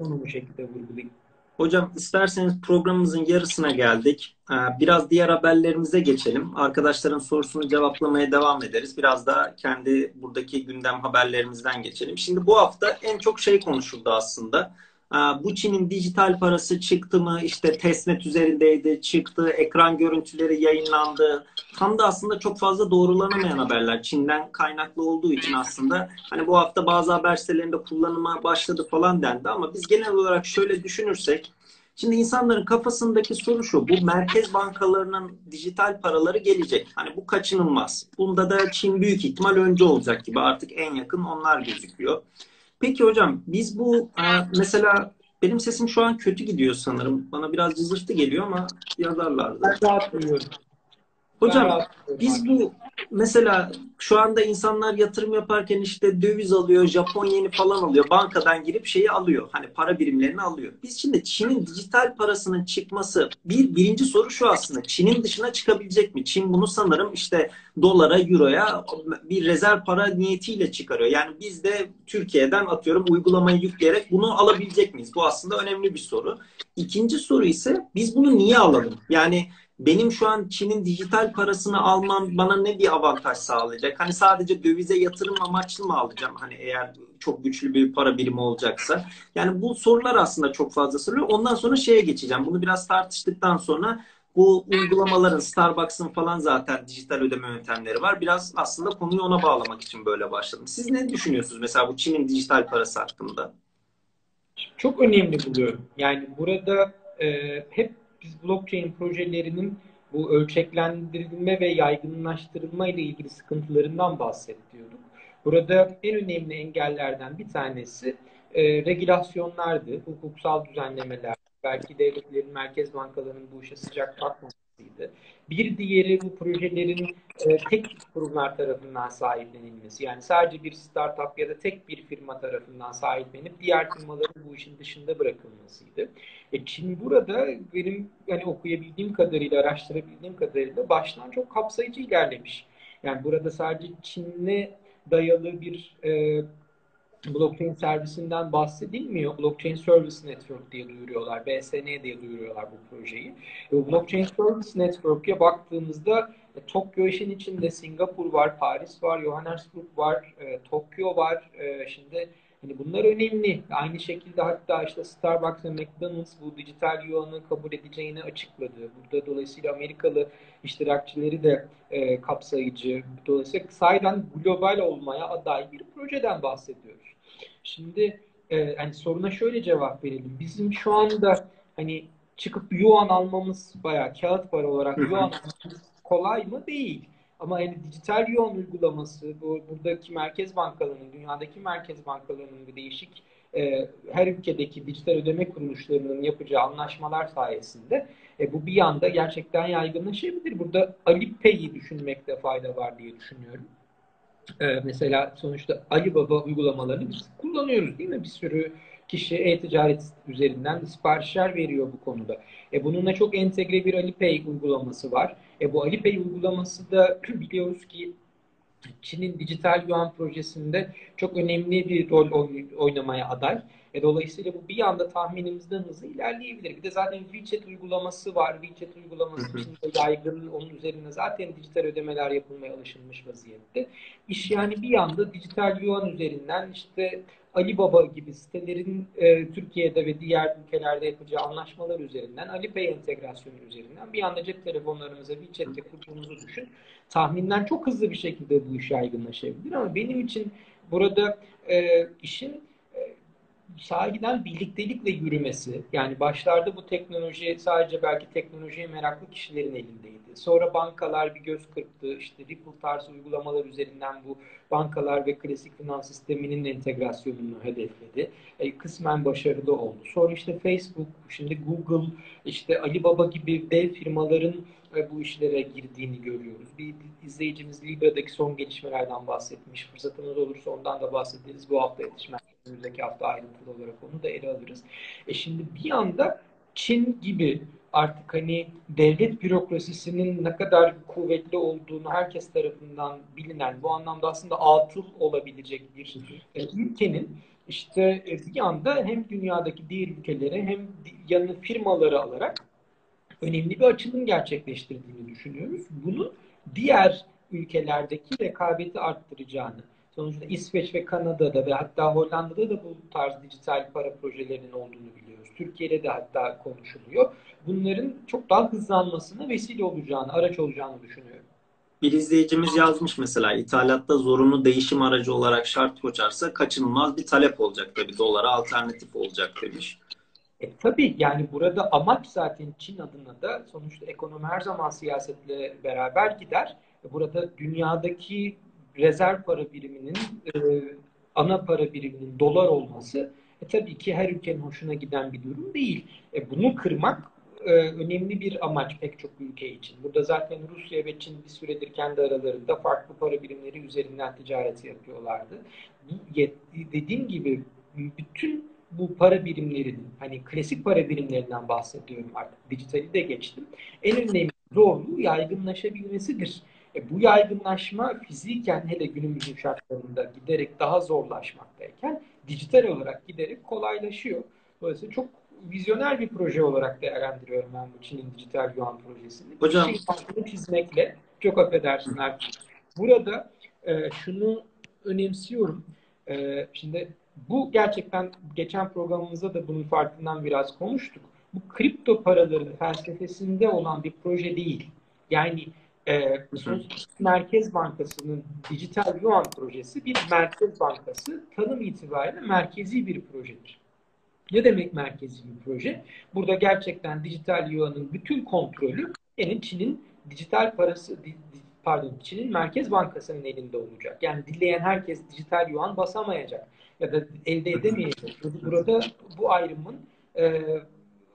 Onu bu şekilde vurgulayayım. Hocam isterseniz programımızın yarısına geldik. Biraz diğer haberlerimize geçelim. Arkadaşların sorusunu cevaplamaya devam ederiz. Biraz da kendi buradaki gündem haberlerimizden geçelim. Şimdi bu hafta en çok şey konuşuldu aslında. Ee, bu Çin'in dijital parası çıktı mı? İşte testnet üzerindeydi, çıktı, ekran görüntüleri yayınlandı. Tam da aslında çok fazla doğrulanamayan haberler. Çin'den kaynaklı olduğu için aslında hani bu hafta bazı haber sitelerinde kullanıma başladı falan dendi ama biz genel olarak şöyle düşünürsek Şimdi insanların kafasındaki soru şu. Bu merkez bankalarının dijital paraları gelecek. Hani bu kaçınılmaz. Bunda da Çin büyük ihtimal önce olacak gibi. Artık en yakın onlar gözüküyor. Peki hocam biz bu e, mesela benim sesim şu an kötü gidiyor sanırım. Bana biraz cızırtı geliyor ama yazarlardı. Ben rahat duyuyorum. Hocam biz bu mesela şu anda insanlar yatırım yaparken işte döviz alıyor, Japon yeni falan alıyor. Bankadan girip şeyi alıyor. Hani para birimlerini alıyor. Biz şimdi Çin'in dijital parasının çıkması bir birinci soru şu aslında. Çin'in dışına çıkabilecek mi? Çin bunu sanırım işte dolara, euroya bir rezerv para niyetiyle çıkarıyor. Yani biz de Türkiye'den atıyorum uygulamayı yükleyerek bunu alabilecek miyiz? Bu aslında önemli bir soru. İkinci soru ise biz bunu niye alalım? Yani benim şu an Çin'in dijital parasını almam bana ne bir avantaj sağlayacak? Hani sadece dövize yatırım amaçlı mı alacağım? Hani eğer çok güçlü bir para birimi olacaksa. Yani bu sorular aslında çok fazla soruyor. Ondan sonra şeye geçeceğim. Bunu biraz tartıştıktan sonra bu uygulamaların Starbucks'ın falan zaten dijital ödeme yöntemleri var. Biraz aslında konuyu ona bağlamak için böyle başladım. Siz ne düşünüyorsunuz mesela bu Çin'in dijital parası hakkında? Çok önemli buluyorum. Yani burada e, hep biz blockchain projelerinin bu ölçeklendirilme ve yaygınlaştırılma ile ilgili sıkıntılarından bahsediyorduk. Burada en önemli engellerden bir tanesi e, regülasyonlardı, hukuksal düzenlemeler, belki devletlerin, merkez bankalarının bu işe sıcak bakmamasıydı. Bir diğeri bu projelerin e, tek kurumlar tarafından sahiplenilmesi. Yani sadece bir startup ya da tek bir firma tarafından sahiplenip diğer firmaların bu işin dışında bırakılmasıydı. E, Çin burada benim hani okuyabildiğim kadarıyla, araştırabildiğim kadarıyla baştan çok kapsayıcı ilerlemiş. Yani burada sadece Çin'le dayalı bir e, blockchain servisinden bahsedilmiyor. Blockchain Service Network diye duyuruyorlar. BSN diye duyuruyorlar bu projeyi. E, blockchain Service Network'e baktığımızda e, Tokyo işin içinde Singapur var, Paris var, Johannesburg var, e, Tokyo var. E, şimdi hani bunlar önemli. Aynı şekilde hatta işte Starbucks ve McDonald's bu dijital yuanı kabul edeceğini açıkladı. Burada dolayısıyla Amerikalı iştirakçileri de e, kapsayıcı. Dolayısıyla sayeden global olmaya aday bir projeden bahsediyoruz. Şimdi e, hani soruna şöyle cevap verelim. Bizim şu anda hani çıkıp yuan almamız bayağı kağıt para olarak yuan almamız kolay mı? Değil. Ama yani dijital yuan uygulaması, bu, buradaki merkez bankalarının, dünyadaki merkez bankalarının bir değişik e, her ülkedeki dijital ödeme kuruluşlarının yapacağı anlaşmalar sayesinde e, bu bir yanda gerçekten yaygınlaşabilir. Burada Alipay'i düşünmekte fayda var diye düşünüyorum. Ee, mesela sonuçta Alibaba uygulamalarını biz kullanıyoruz değil mi? Bir sürü kişi e-ticaret üzerinden siparişler veriyor bu konuda. E, bununla çok entegre bir Alipay uygulaması var. E, bu Alipay uygulaması da biliyoruz ki Çin'in dijital yuan projesinde çok önemli bir rol oynamaya aday. E, dolayısıyla bu bir anda tahminimizden hızlı ilerleyebilir. Bir de zaten WeChat uygulaması var. WeChat uygulaması içinde yaygın, onun üzerine zaten dijital ödemeler yapılmaya alışılmış vaziyette. İş yani bir anda dijital yuan üzerinden işte Alibaba gibi sitelerin e, Türkiye'de ve diğer ülkelerde yapacağı anlaşmalar üzerinden, Alipay entegrasyonu üzerinden bir anda cep telefonlarımıza WeChat'te kurduğumuzu düşün. Tahminden çok hızlı bir şekilde bu iş yaygınlaşabilir ama benim için burada e, işin sahiden birliktelikle yürümesi, yani başlarda bu teknoloji sadece belki teknolojiye meraklı kişilerin elindeydi. Sonra bankalar bir göz kırptı, işte Ripple tarzı uygulamalar üzerinden bu bankalar ve klasik finans sisteminin entegrasyonunu hedefledi. E, kısmen başarılı oldu. Sonra işte Facebook, şimdi Google, işte Alibaba gibi dev firmaların e, bu işlere girdiğini görüyoruz. Bir izleyicimiz Libra'daki son gelişmelerden bahsetmiş. Fırsatımız olursa ondan da bahsederiz. Bu hafta yetişmez önümüzdeki hafta ayrıntılı olarak onu da ele alırız. E şimdi bir anda Çin gibi artık hani devlet bürokrasisinin ne kadar kuvvetli olduğunu herkes tarafından bilinen bu anlamda aslında atıl olabilecek bir e, ülkenin işte e, bir anda hem dünyadaki diğer ülkelere hem yanı firmaları alarak önemli bir açılım gerçekleştirdiğini düşünüyoruz. Bunu diğer ülkelerdeki rekabeti arttıracağını Sonuçta İsveç ve Kanada'da ve hatta Hollanda'da da bu tarz dijital para projelerinin olduğunu biliyoruz. Türkiye'de de hatta konuşuluyor. Bunların çok daha hızlanmasına vesile olacağını, araç olacağını düşünüyorum. Bir izleyicimiz yazmış mesela ithalatta zorunlu değişim aracı olarak şart koşarsa kaçınılmaz bir talep olacak tabii dolara alternatif olacak demiş. E, tabii yani burada amaç zaten Çin adına da sonuçta ekonomi her zaman siyasetle beraber gider. Burada dünyadaki rezerv para biriminin e, ana para biriminin dolar olması e, tabii ki her ülkenin hoşuna giden bir durum değil. E, bunu kırmak e, önemli bir amaç pek çok ülke için. Burada zaten Rusya ve Çin bir süredir kendi aralarında farklı para birimleri üzerinden ticareti yapıyorlardı. Dediğim gibi bütün bu para birimlerinin hani klasik para birimlerinden bahsediyorum artık dijitali de geçtim. En önemli zorluğu yaygınlaşabilmesidir. E, bu yaygınlaşma fiziken hele günümüzün şartlarında giderek daha zorlaşmaktayken dijital olarak giderek kolaylaşıyor. Dolayısıyla çok vizyoner bir proje olarak değerlendiriyorum ben bu Çin'in dijital yuan projesini. Hocam. Bir şey çizmekle çok affedersin artık. Burada e, şunu önemsiyorum. E, şimdi bu gerçekten geçen programımızda da bunun farkından biraz konuştuk. Bu kripto paraların felsefesinde olan bir proje değil. Yani e, Merkez Bankası'nın dijital yuan projesi bir merkez bankası tanım itibariyle merkezi bir projedir. Ne demek merkezi bir proje? Burada gerçekten dijital yuanın bütün kontrolü yani Çin'in dijital parası pardon Çin'in Merkez Bankası'nın elinde olacak. Yani dileyen herkes dijital yuan basamayacak ya da elde edemeyecek. Burada bu ayrımın e,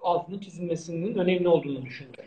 altının çizilmesinin önemli olduğunu düşünüyorum.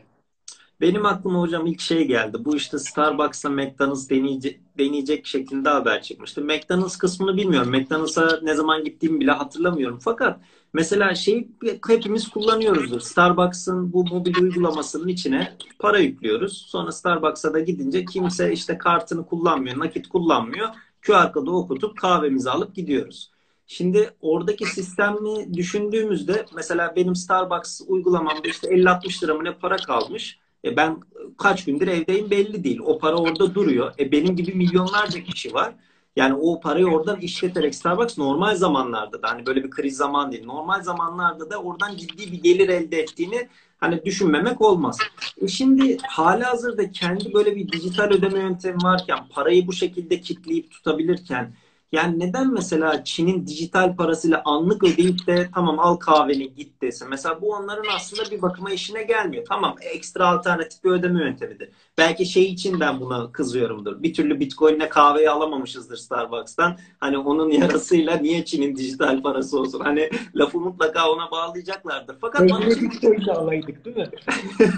Benim aklıma hocam ilk şey geldi. Bu işte Starbucks'a McDonald's deneyecek, deneyecek şeklinde haber çıkmıştı. McDonald's kısmını bilmiyorum. McDonald's'a ne zaman gittiğimi bile hatırlamıyorum. Fakat mesela şey hepimiz kullanıyoruzdur. Starbucks'ın bu mobil uygulamasının içine para yüklüyoruz. Sonra Starbucks'a da gidince kimse işte kartını kullanmıyor, nakit kullanmıyor. QR kodu okutup kahvemizi alıp gidiyoruz. Şimdi oradaki sistemi düşündüğümüzde mesela benim Starbucks uygulamamda işte 50-60 lira mı ne para kalmış. E ben kaç gündür evdeyim belli değil. O para orada duruyor. E benim gibi milyonlarca kişi var. Yani o parayı oradan işleterek Starbucks normal zamanlarda da hani böyle bir kriz zaman değil. Normal zamanlarda da oradan ciddi bir gelir elde ettiğini hani düşünmemek olmaz. E şimdi hali hazırda kendi böyle bir dijital ödeme yöntemi varken parayı bu şekilde kitleyip tutabilirken yani neden mesela Çin'in dijital parasıyla anlık ödeyip de tamam al kahveni git desin. Mesela bu onların aslında bir bakıma işine gelmiyor. Tamam ekstra alternatif bir ödeme yöntemidir. Belki şey için ben buna kızıyorumdur. Bir türlü Bitcoin'le kahveyi alamamışızdır Starbucks'tan. Hani onun yarasıyla niye Çin'in dijital parası olsun? Hani lafı mutlaka ona bağlayacaklardır. Fakat bana şey... Bitcoin'le alaydık değil mi?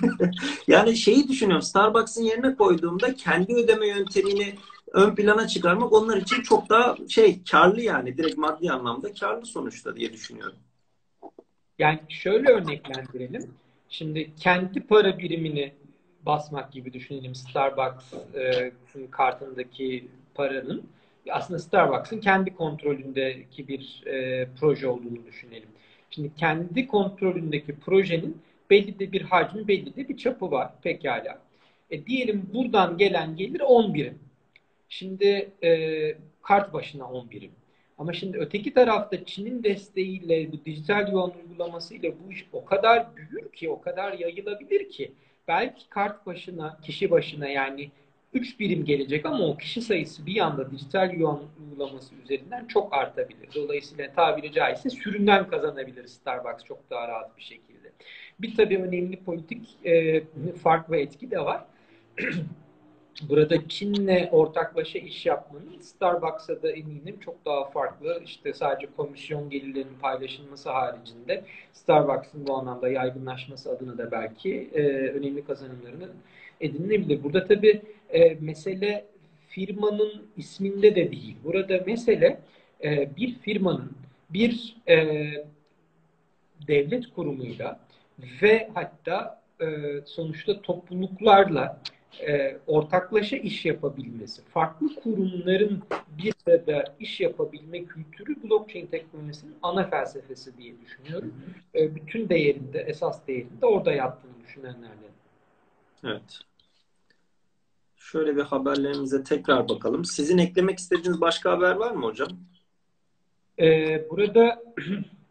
yani şeyi düşünüyorum. Starbucks'ın yerine koyduğumda kendi ödeme yöntemini ön plana çıkarmak onlar için çok daha şey karlı yani direkt maddi anlamda karlı sonuçta diye düşünüyorum. Yani şöyle örneklendirelim. Şimdi kendi para birimini basmak gibi düşünelim Starbucks'ın kartındaki paranın aslında Starbucks'ın kendi kontrolündeki bir e, proje olduğunu düşünelim. Şimdi kendi kontrolündeki projenin belli de bir hacmi, belli de bir çapı var pekala. E, diyelim buradan gelen gelir 10 birim. Şimdi e, kart başına 10 birim. Ama şimdi öteki tarafta Çin'in desteğiyle, bu dijital yuan uygulamasıyla bu iş o kadar büyür ki, o kadar yayılabilir ki belki kart başına, kişi başına yani 3 birim gelecek ama o kişi sayısı bir anda dijital yuan uygulaması üzerinden çok artabilir. Dolayısıyla tabiri caizse sürümden kazanabilir Starbucks çok daha rahat bir şekilde. Bir tabii önemli politik e, fark ve etki de var. burada Çin'le ortaklaşa iş yapmanın Starbucks'a da eminim çok daha farklı. İşte sadece komisyon gelirlerinin paylaşılması haricinde Starbucks'ın bu anlamda yaygınlaşması adına da belki e, önemli kazanımlarını edinilebilir. Burada tabii e, mesele firmanın isminde de değil. Burada mesele e, bir firmanın bir e, devlet kurumuyla ve hatta e, sonuçta topluluklarla e, ortaklaşa iş yapabilmesi, farklı kurumların bir arada iş yapabilme kültürü blockchain teknolojisinin ana felsefesi diye düşünüyorum. E, bütün değerinde, esas değerinde orada yattığını düşünenlerden. Evet. Şöyle bir haberlerimize tekrar bakalım. Sizin eklemek istediğiniz başka haber var mı hocam? Ee, burada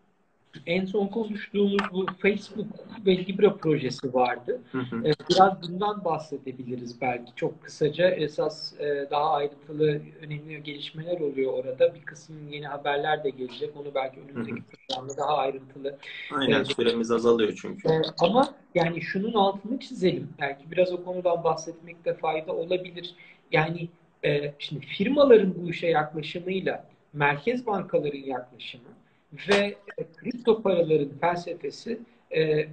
en son konuştuğumuz bu Facebook ve Libra projesi vardı. Hı hı. Ee, biraz bundan bahsedebiliriz belki çok kısaca. Esas e, daha ayrıntılı önemli gelişmeler oluyor orada. Bir kısım yeni haberler de gelecek. Onu belki önümüzdeki programda daha ayrıntılı. Aynen e, süremiz azalıyor çünkü. E, ama yani şunun altını çizelim. Belki biraz o konudan bahsetmekte fayda olabilir. Yani şimdi firmaların bu işe yaklaşımıyla merkez bankaların yaklaşımı ve e, kripto paraların felsefesi e,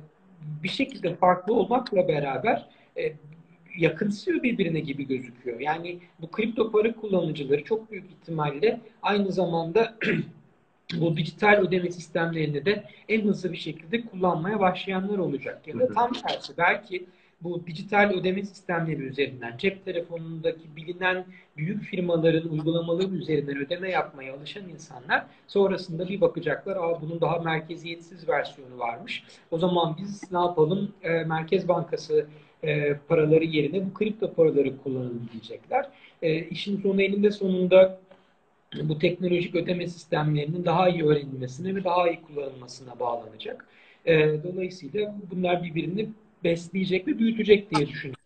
bir şekilde farklı olmakla beraber e, yakınsıyor birbirine gibi gözüküyor. Yani bu kripto para kullanıcıları çok büyük ihtimalle aynı zamanda bu dijital ödeme sistemlerini de en hızlı bir şekilde kullanmaya başlayanlar olacak. Ya da tam tersi belki bu dijital ödeme sistemleri üzerinden cep telefonundaki bilinen büyük firmaların uygulamaları üzerinden ödeme yapmaya alışan insanlar sonrasında bir bakacaklar Aa, bunun daha merkeziyetsiz versiyonu varmış. O zaman biz ne yapalım? E, Merkez Bankası e, paraları yerine bu kripto paraları kullanalım diyecekler. E, işin sonu elinde sonunda bu teknolojik ödeme sistemlerinin daha iyi öğrenilmesine ve daha iyi kullanılmasına bağlanacak. E, dolayısıyla bunlar birbirini besleyecek ve büyütecek diye düşünüyorum.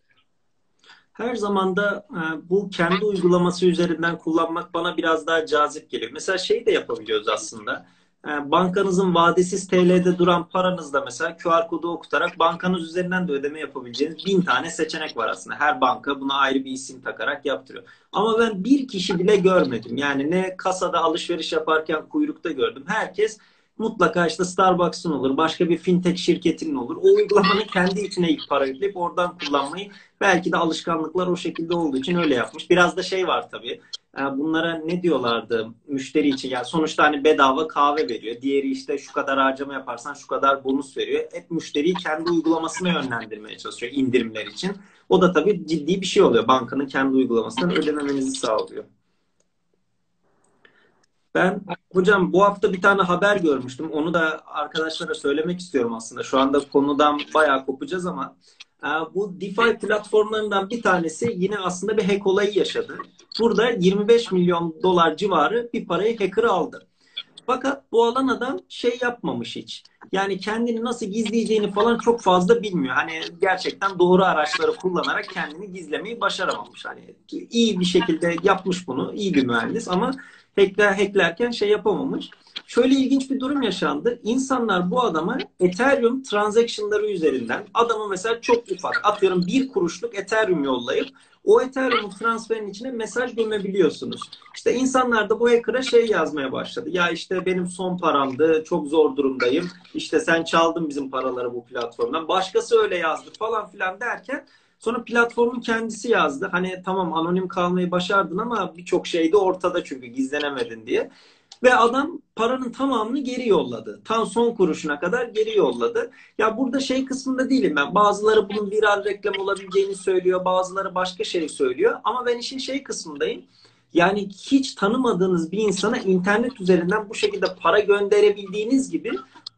Her zaman da e, bu kendi uygulaması üzerinden kullanmak bana biraz daha cazip geliyor. Mesela şey de yapabiliyoruz aslında. E, bankanızın vadesiz TL'de duran paranızda mesela QR kodu okutarak bankanız üzerinden de ödeme yapabileceğiniz bin tane seçenek var aslında. Her banka buna ayrı bir isim takarak yaptırıyor. Ama ben bir kişi bile görmedim. Yani ne kasada alışveriş yaparken kuyrukta gördüm. Herkes mutlaka işte Starbucks'ın olur, başka bir fintech şirketinin olur. O uygulamanın kendi içine ilk para yükleyip oradan kullanmayı belki de alışkanlıklar o şekilde olduğu için öyle yapmış. Biraz da şey var tabii. E, bunlara ne diyorlardı müşteri için? Yani sonuçta hani bedava kahve veriyor. Diğeri işte şu kadar harcama yaparsan şu kadar bonus veriyor. Hep müşteriyi kendi uygulamasına yönlendirmeye çalışıyor indirimler için. O da tabii ciddi bir şey oluyor. Bankanın kendi uygulamasından ödememenizi sağlıyor. Ben hocam bu hafta bir tane haber görmüştüm. Onu da arkadaşlara söylemek istiyorum aslında. Şu anda konudan bayağı kopacağız ama e, bu DeFi platformlarından bir tanesi yine aslında bir hack olayı yaşadı. Burada 25 milyon dolar civarı bir parayı hacker aldı. Fakat bu alan adam şey yapmamış hiç. Yani kendini nasıl gizleyeceğini falan çok fazla bilmiyor. Hani gerçekten doğru araçları kullanarak kendini gizlemeyi başaramamış. Hani iyi bir şekilde yapmış bunu. iyi bir mühendis ama hackler, hacklerken şey yapamamış. Şöyle ilginç bir durum yaşandı. İnsanlar bu adama Ethereum transaction'ları üzerinden adamı mesela çok ufak atıyorum bir kuruşluk Ethereum yollayıp o Ethereum transferin içine mesaj gömebiliyorsunuz. İşte insanlar da bu hacker'a şey yazmaya başladı. Ya işte benim son paramdı, çok zor durumdayım. İşte sen çaldın bizim paraları bu platformdan. Başkası öyle yazdı falan filan derken Sonra platformun kendisi yazdı. Hani tamam anonim kalmayı başardın ama birçok şey de ortada çünkü gizlenemedin diye. Ve adam paranın tamamını geri yolladı. Tam son kuruşuna kadar geri yolladı. Ya burada şey kısmında değilim ben. Bazıları bunun viral reklam olabileceğini söylüyor. Bazıları başka şey söylüyor. Ama ben işin şey kısmındayım. Yani hiç tanımadığınız bir insana internet üzerinden bu şekilde para gönderebildiğiniz gibi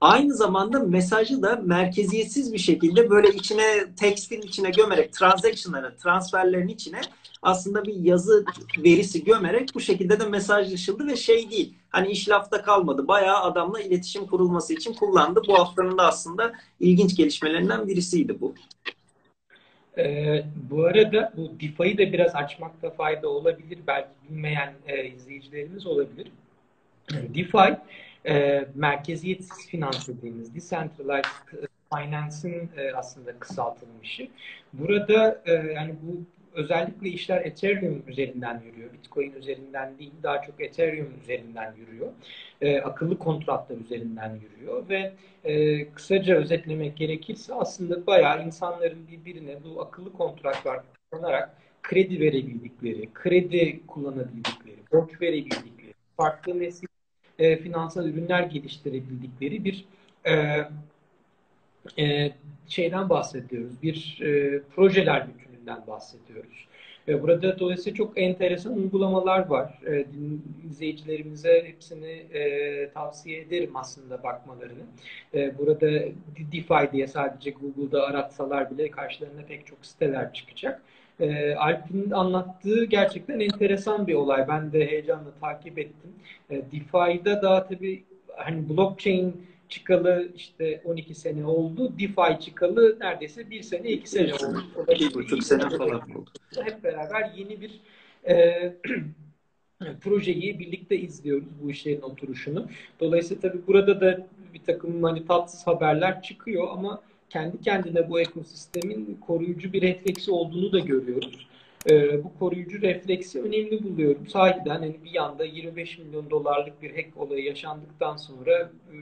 Aynı zamanda mesajı da merkeziyetsiz bir şekilde böyle içine tekstin içine gömerek transaction'ları, transferlerin içine aslında bir yazı verisi gömerek bu şekilde de mesajlaşıldı ve şey değil. Hani iş lafta kalmadı. Bayağı adamla iletişim kurulması için kullandı. Bu haftanın da aslında ilginç gelişmelerinden birisiydi bu. Ee, bu arada bu DeFi'yi de biraz açmakta fayda olabilir. Belki bilmeyen e, izleyicilerimiz olabilir. DeFi e, merkeziyetsiz finans dediğimiz decentralized finance'ın e, aslında kısaltılmışı. Burada e, yani bu özellikle işler Ethereum üzerinden yürüyor. Bitcoin üzerinden değil, daha çok Ethereum üzerinden yürüyor. E, akıllı kontratlar üzerinden yürüyor ve e, kısaca özetlemek gerekirse aslında bayağı insanların birbirine bu akıllı kontratlar kullanarak kredi verebildikleri, kredi kullanabildikleri, borç verebildikleri, farklı nesil e, finansal ürünler geliştirebildikleri bir e, e, şeyden bahsediyoruz. Bir e, projeler bütününden bahsediyoruz. E, burada dolayısıyla çok enteresan uygulamalar var. E, izleyicilerimize hepsini e, tavsiye ederim aslında bakmalarını. E, burada DeFi diye sadece Google'da aratsalar bile karşılarına pek çok siteler çıkacak. E, Alp'in anlattığı gerçekten enteresan bir olay. Ben de heyecanla takip ettim. E, DeFi'de daha tabii hani blockchain çıkalı işte 12 sene oldu. DeFi çıkalı neredeyse bir sene, iki sene oldu. Bir buçuk sene falan oldu. Hep beraber yeni bir e, projeyi birlikte izliyoruz bu işlerin oturuşunu. Dolayısıyla tabii burada da bir takım hani tatsız haberler çıkıyor ama kendi kendine bu ekosistemin koruyucu bir refleksi olduğunu da görüyoruz. E, bu koruyucu refleksi önemli buluyorum. Sahiden hani bir yanda 25 milyon dolarlık bir hack olayı yaşandıktan sonra e,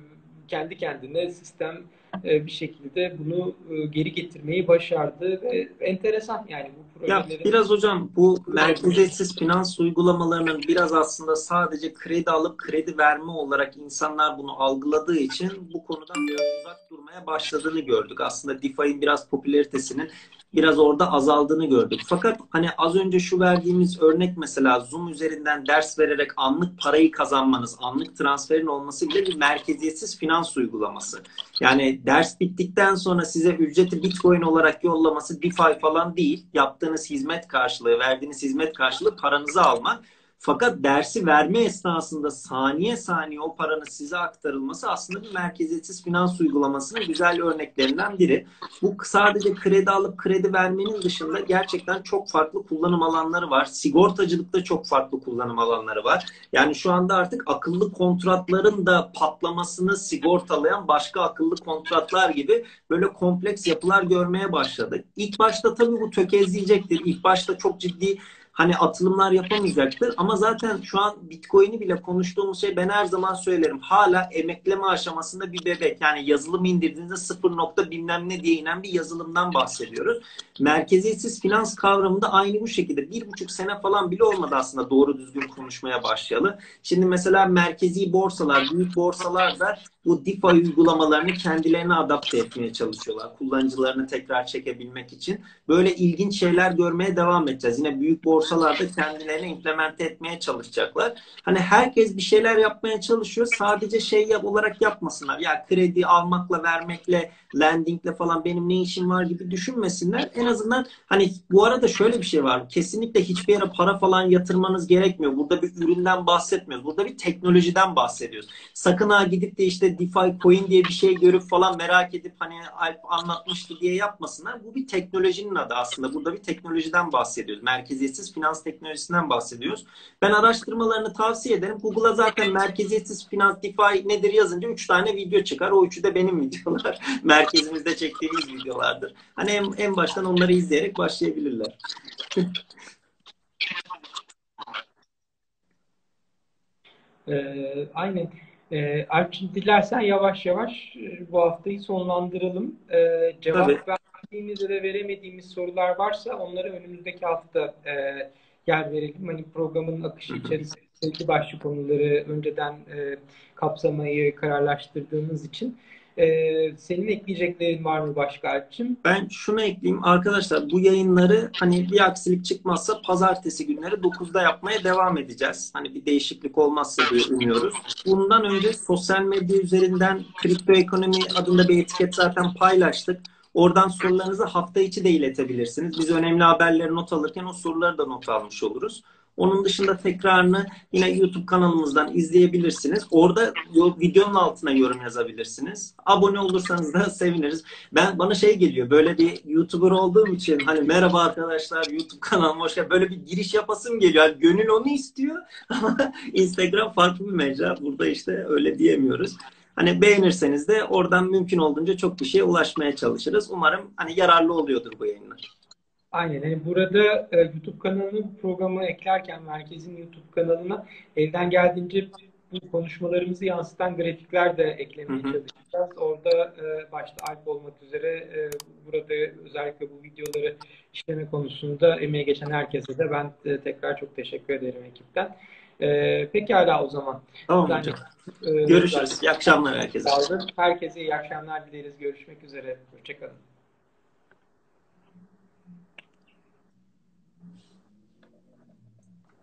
kendi kendine sistem bir şekilde bunu e, geri getirmeyi başardı ve enteresan yani bu projelerin... Ya biraz hocam bu merkeziyetsiz finans uygulamalarının biraz aslında sadece kredi alıp kredi verme olarak insanlar bunu algıladığı için bu konudan biraz uzak durmaya başladığını gördük. Aslında DeFi'nin biraz popülaritesinin biraz orada azaldığını gördük. Fakat hani az önce şu verdiğimiz örnek mesela Zoom üzerinden ders vererek anlık parayı kazanmanız, anlık transferin olması bile bir merkeziyetsiz finans uygulaması. Yani ders bittikten sonra size ücreti Bitcoin olarak yollaması DeFi falan değil. Yaptığınız hizmet karşılığı, verdiğiniz hizmet karşılığı paranızı almak. Fakat dersi verme esnasında saniye saniye o paranın size aktarılması aslında bir merkeziyetsiz finans uygulamasının güzel örneklerinden biri. Bu sadece kredi alıp kredi vermenin dışında gerçekten çok farklı kullanım alanları var. Sigortacılıkta çok farklı kullanım alanları var. Yani şu anda artık akıllı kontratların da patlamasını sigortalayan başka akıllı kontratlar gibi böyle kompleks yapılar görmeye başladık. İlk başta tabii bu tökezleyecektir. İlk başta çok ciddi hani atılımlar yapamayacaktır. Ama zaten şu an Bitcoin'i bile konuştuğumuz şey ben her zaman söylerim. Hala emekleme aşamasında bir bebek. Yani yazılım indirdiğinizde sıfır nokta bilmem ne diye inen bir yazılımdan bahsediyoruz. Merkeziyetsiz finans kavramı da aynı bu şekilde. Bir buçuk sene falan bile olmadı aslında doğru düzgün konuşmaya başlayalı. Şimdi mesela merkezi borsalar, büyük borsalar da bu DeFi uygulamalarını kendilerine adapte etmeye çalışıyorlar. Kullanıcılarını tekrar çekebilmek için. Böyle ilginç şeyler görmeye devam edeceğiz. Yine büyük borsalarda kendilerini implemente etmeye çalışacaklar. Hani herkes bir şeyler yapmaya çalışıyor. Sadece şey yap olarak yapmasınlar. Ya kredi almakla, vermekle, lendingle falan benim ne işim var gibi düşünmesinler. En azından hani bu arada şöyle bir şey var. Kesinlikle hiçbir yere para falan yatırmanız gerekmiyor. Burada bir üründen bahsetmiyoruz. Burada bir teknolojiden bahsediyoruz. Sakın ha gidip de işte DeFi coin diye bir şey görüp falan merak edip hani Alp anlatmıştı diye yapmasınlar. Bu bir teknolojinin adı aslında. Burada bir teknolojiden bahsediyoruz. Merkeziyetsiz finans teknolojisinden bahsediyoruz. Ben araştırmalarını tavsiye ederim. Google'a zaten merkeziyetsiz finans DeFi nedir yazınca 3 tane video çıkar. O üçü de benim videolar. Merkezimizde çektiğimiz videolardır. Hani en, en baştan onları izleyerek başlayabilirler. ee, aynen. E, Alpçin dilersen yavaş yavaş e, bu haftayı sonlandıralım. E, cevap Tabii. verdiğimiz ya da veremediğimiz sorular varsa onları önümüzdeki hafta e, yer verelim. Hani programın akışı içerisindeki başlı konuları önceden e, kapsamayı kararlaştırdığımız için ee, senin ekleyeceklerin var mı başka Alp'cim? Ben şunu ekleyeyim. Arkadaşlar bu yayınları hani bir aksilik çıkmazsa pazartesi günleri 9'da yapmaya devam edeceğiz. Hani bir değişiklik olmazsa diye umuyoruz. Bundan önce sosyal medya üzerinden kripto ekonomi adında bir etiket zaten paylaştık. Oradan sorularınızı hafta içi de iletebilirsiniz. Biz önemli haberleri not alırken o soruları da not almış oluruz. Onun dışında tekrarını yine YouTube kanalımızdan izleyebilirsiniz. Orada videonun altına yorum yazabilirsiniz. Abone olursanız da seviniriz. Ben bana şey geliyor böyle bir YouTuber olduğum için hani merhaba arkadaşlar YouTube kanalıma hoş geldin. Böyle bir giriş yapasım geliyor. Yani gönül onu istiyor Instagram farklı bir mecra. Burada işte öyle diyemiyoruz. Hani beğenirseniz de oradan mümkün olduğunca çok bir şeye ulaşmaya çalışırız. Umarım hani yararlı oluyordur bu yayınlar. Aynen. Yani burada e, YouTube kanalını bu programı eklerken merkezin YouTube kanalına elden geldiğince bu konuşmalarımızı yansıtan grafikler de eklemeye hı hı. çalışacağız. Orada e, başta Alp olmak üzere e, burada özellikle bu videoları işleme konusunda emeğe geçen herkese de ben e, tekrar çok teşekkür ederim ekipten. E, pekala o zaman. Tamam ben, hocam. E, Görüşürüz. İyi akşamlar herkese. Herkese iyi akşamlar dileriz. Görüşmek üzere. Hoşçakalın.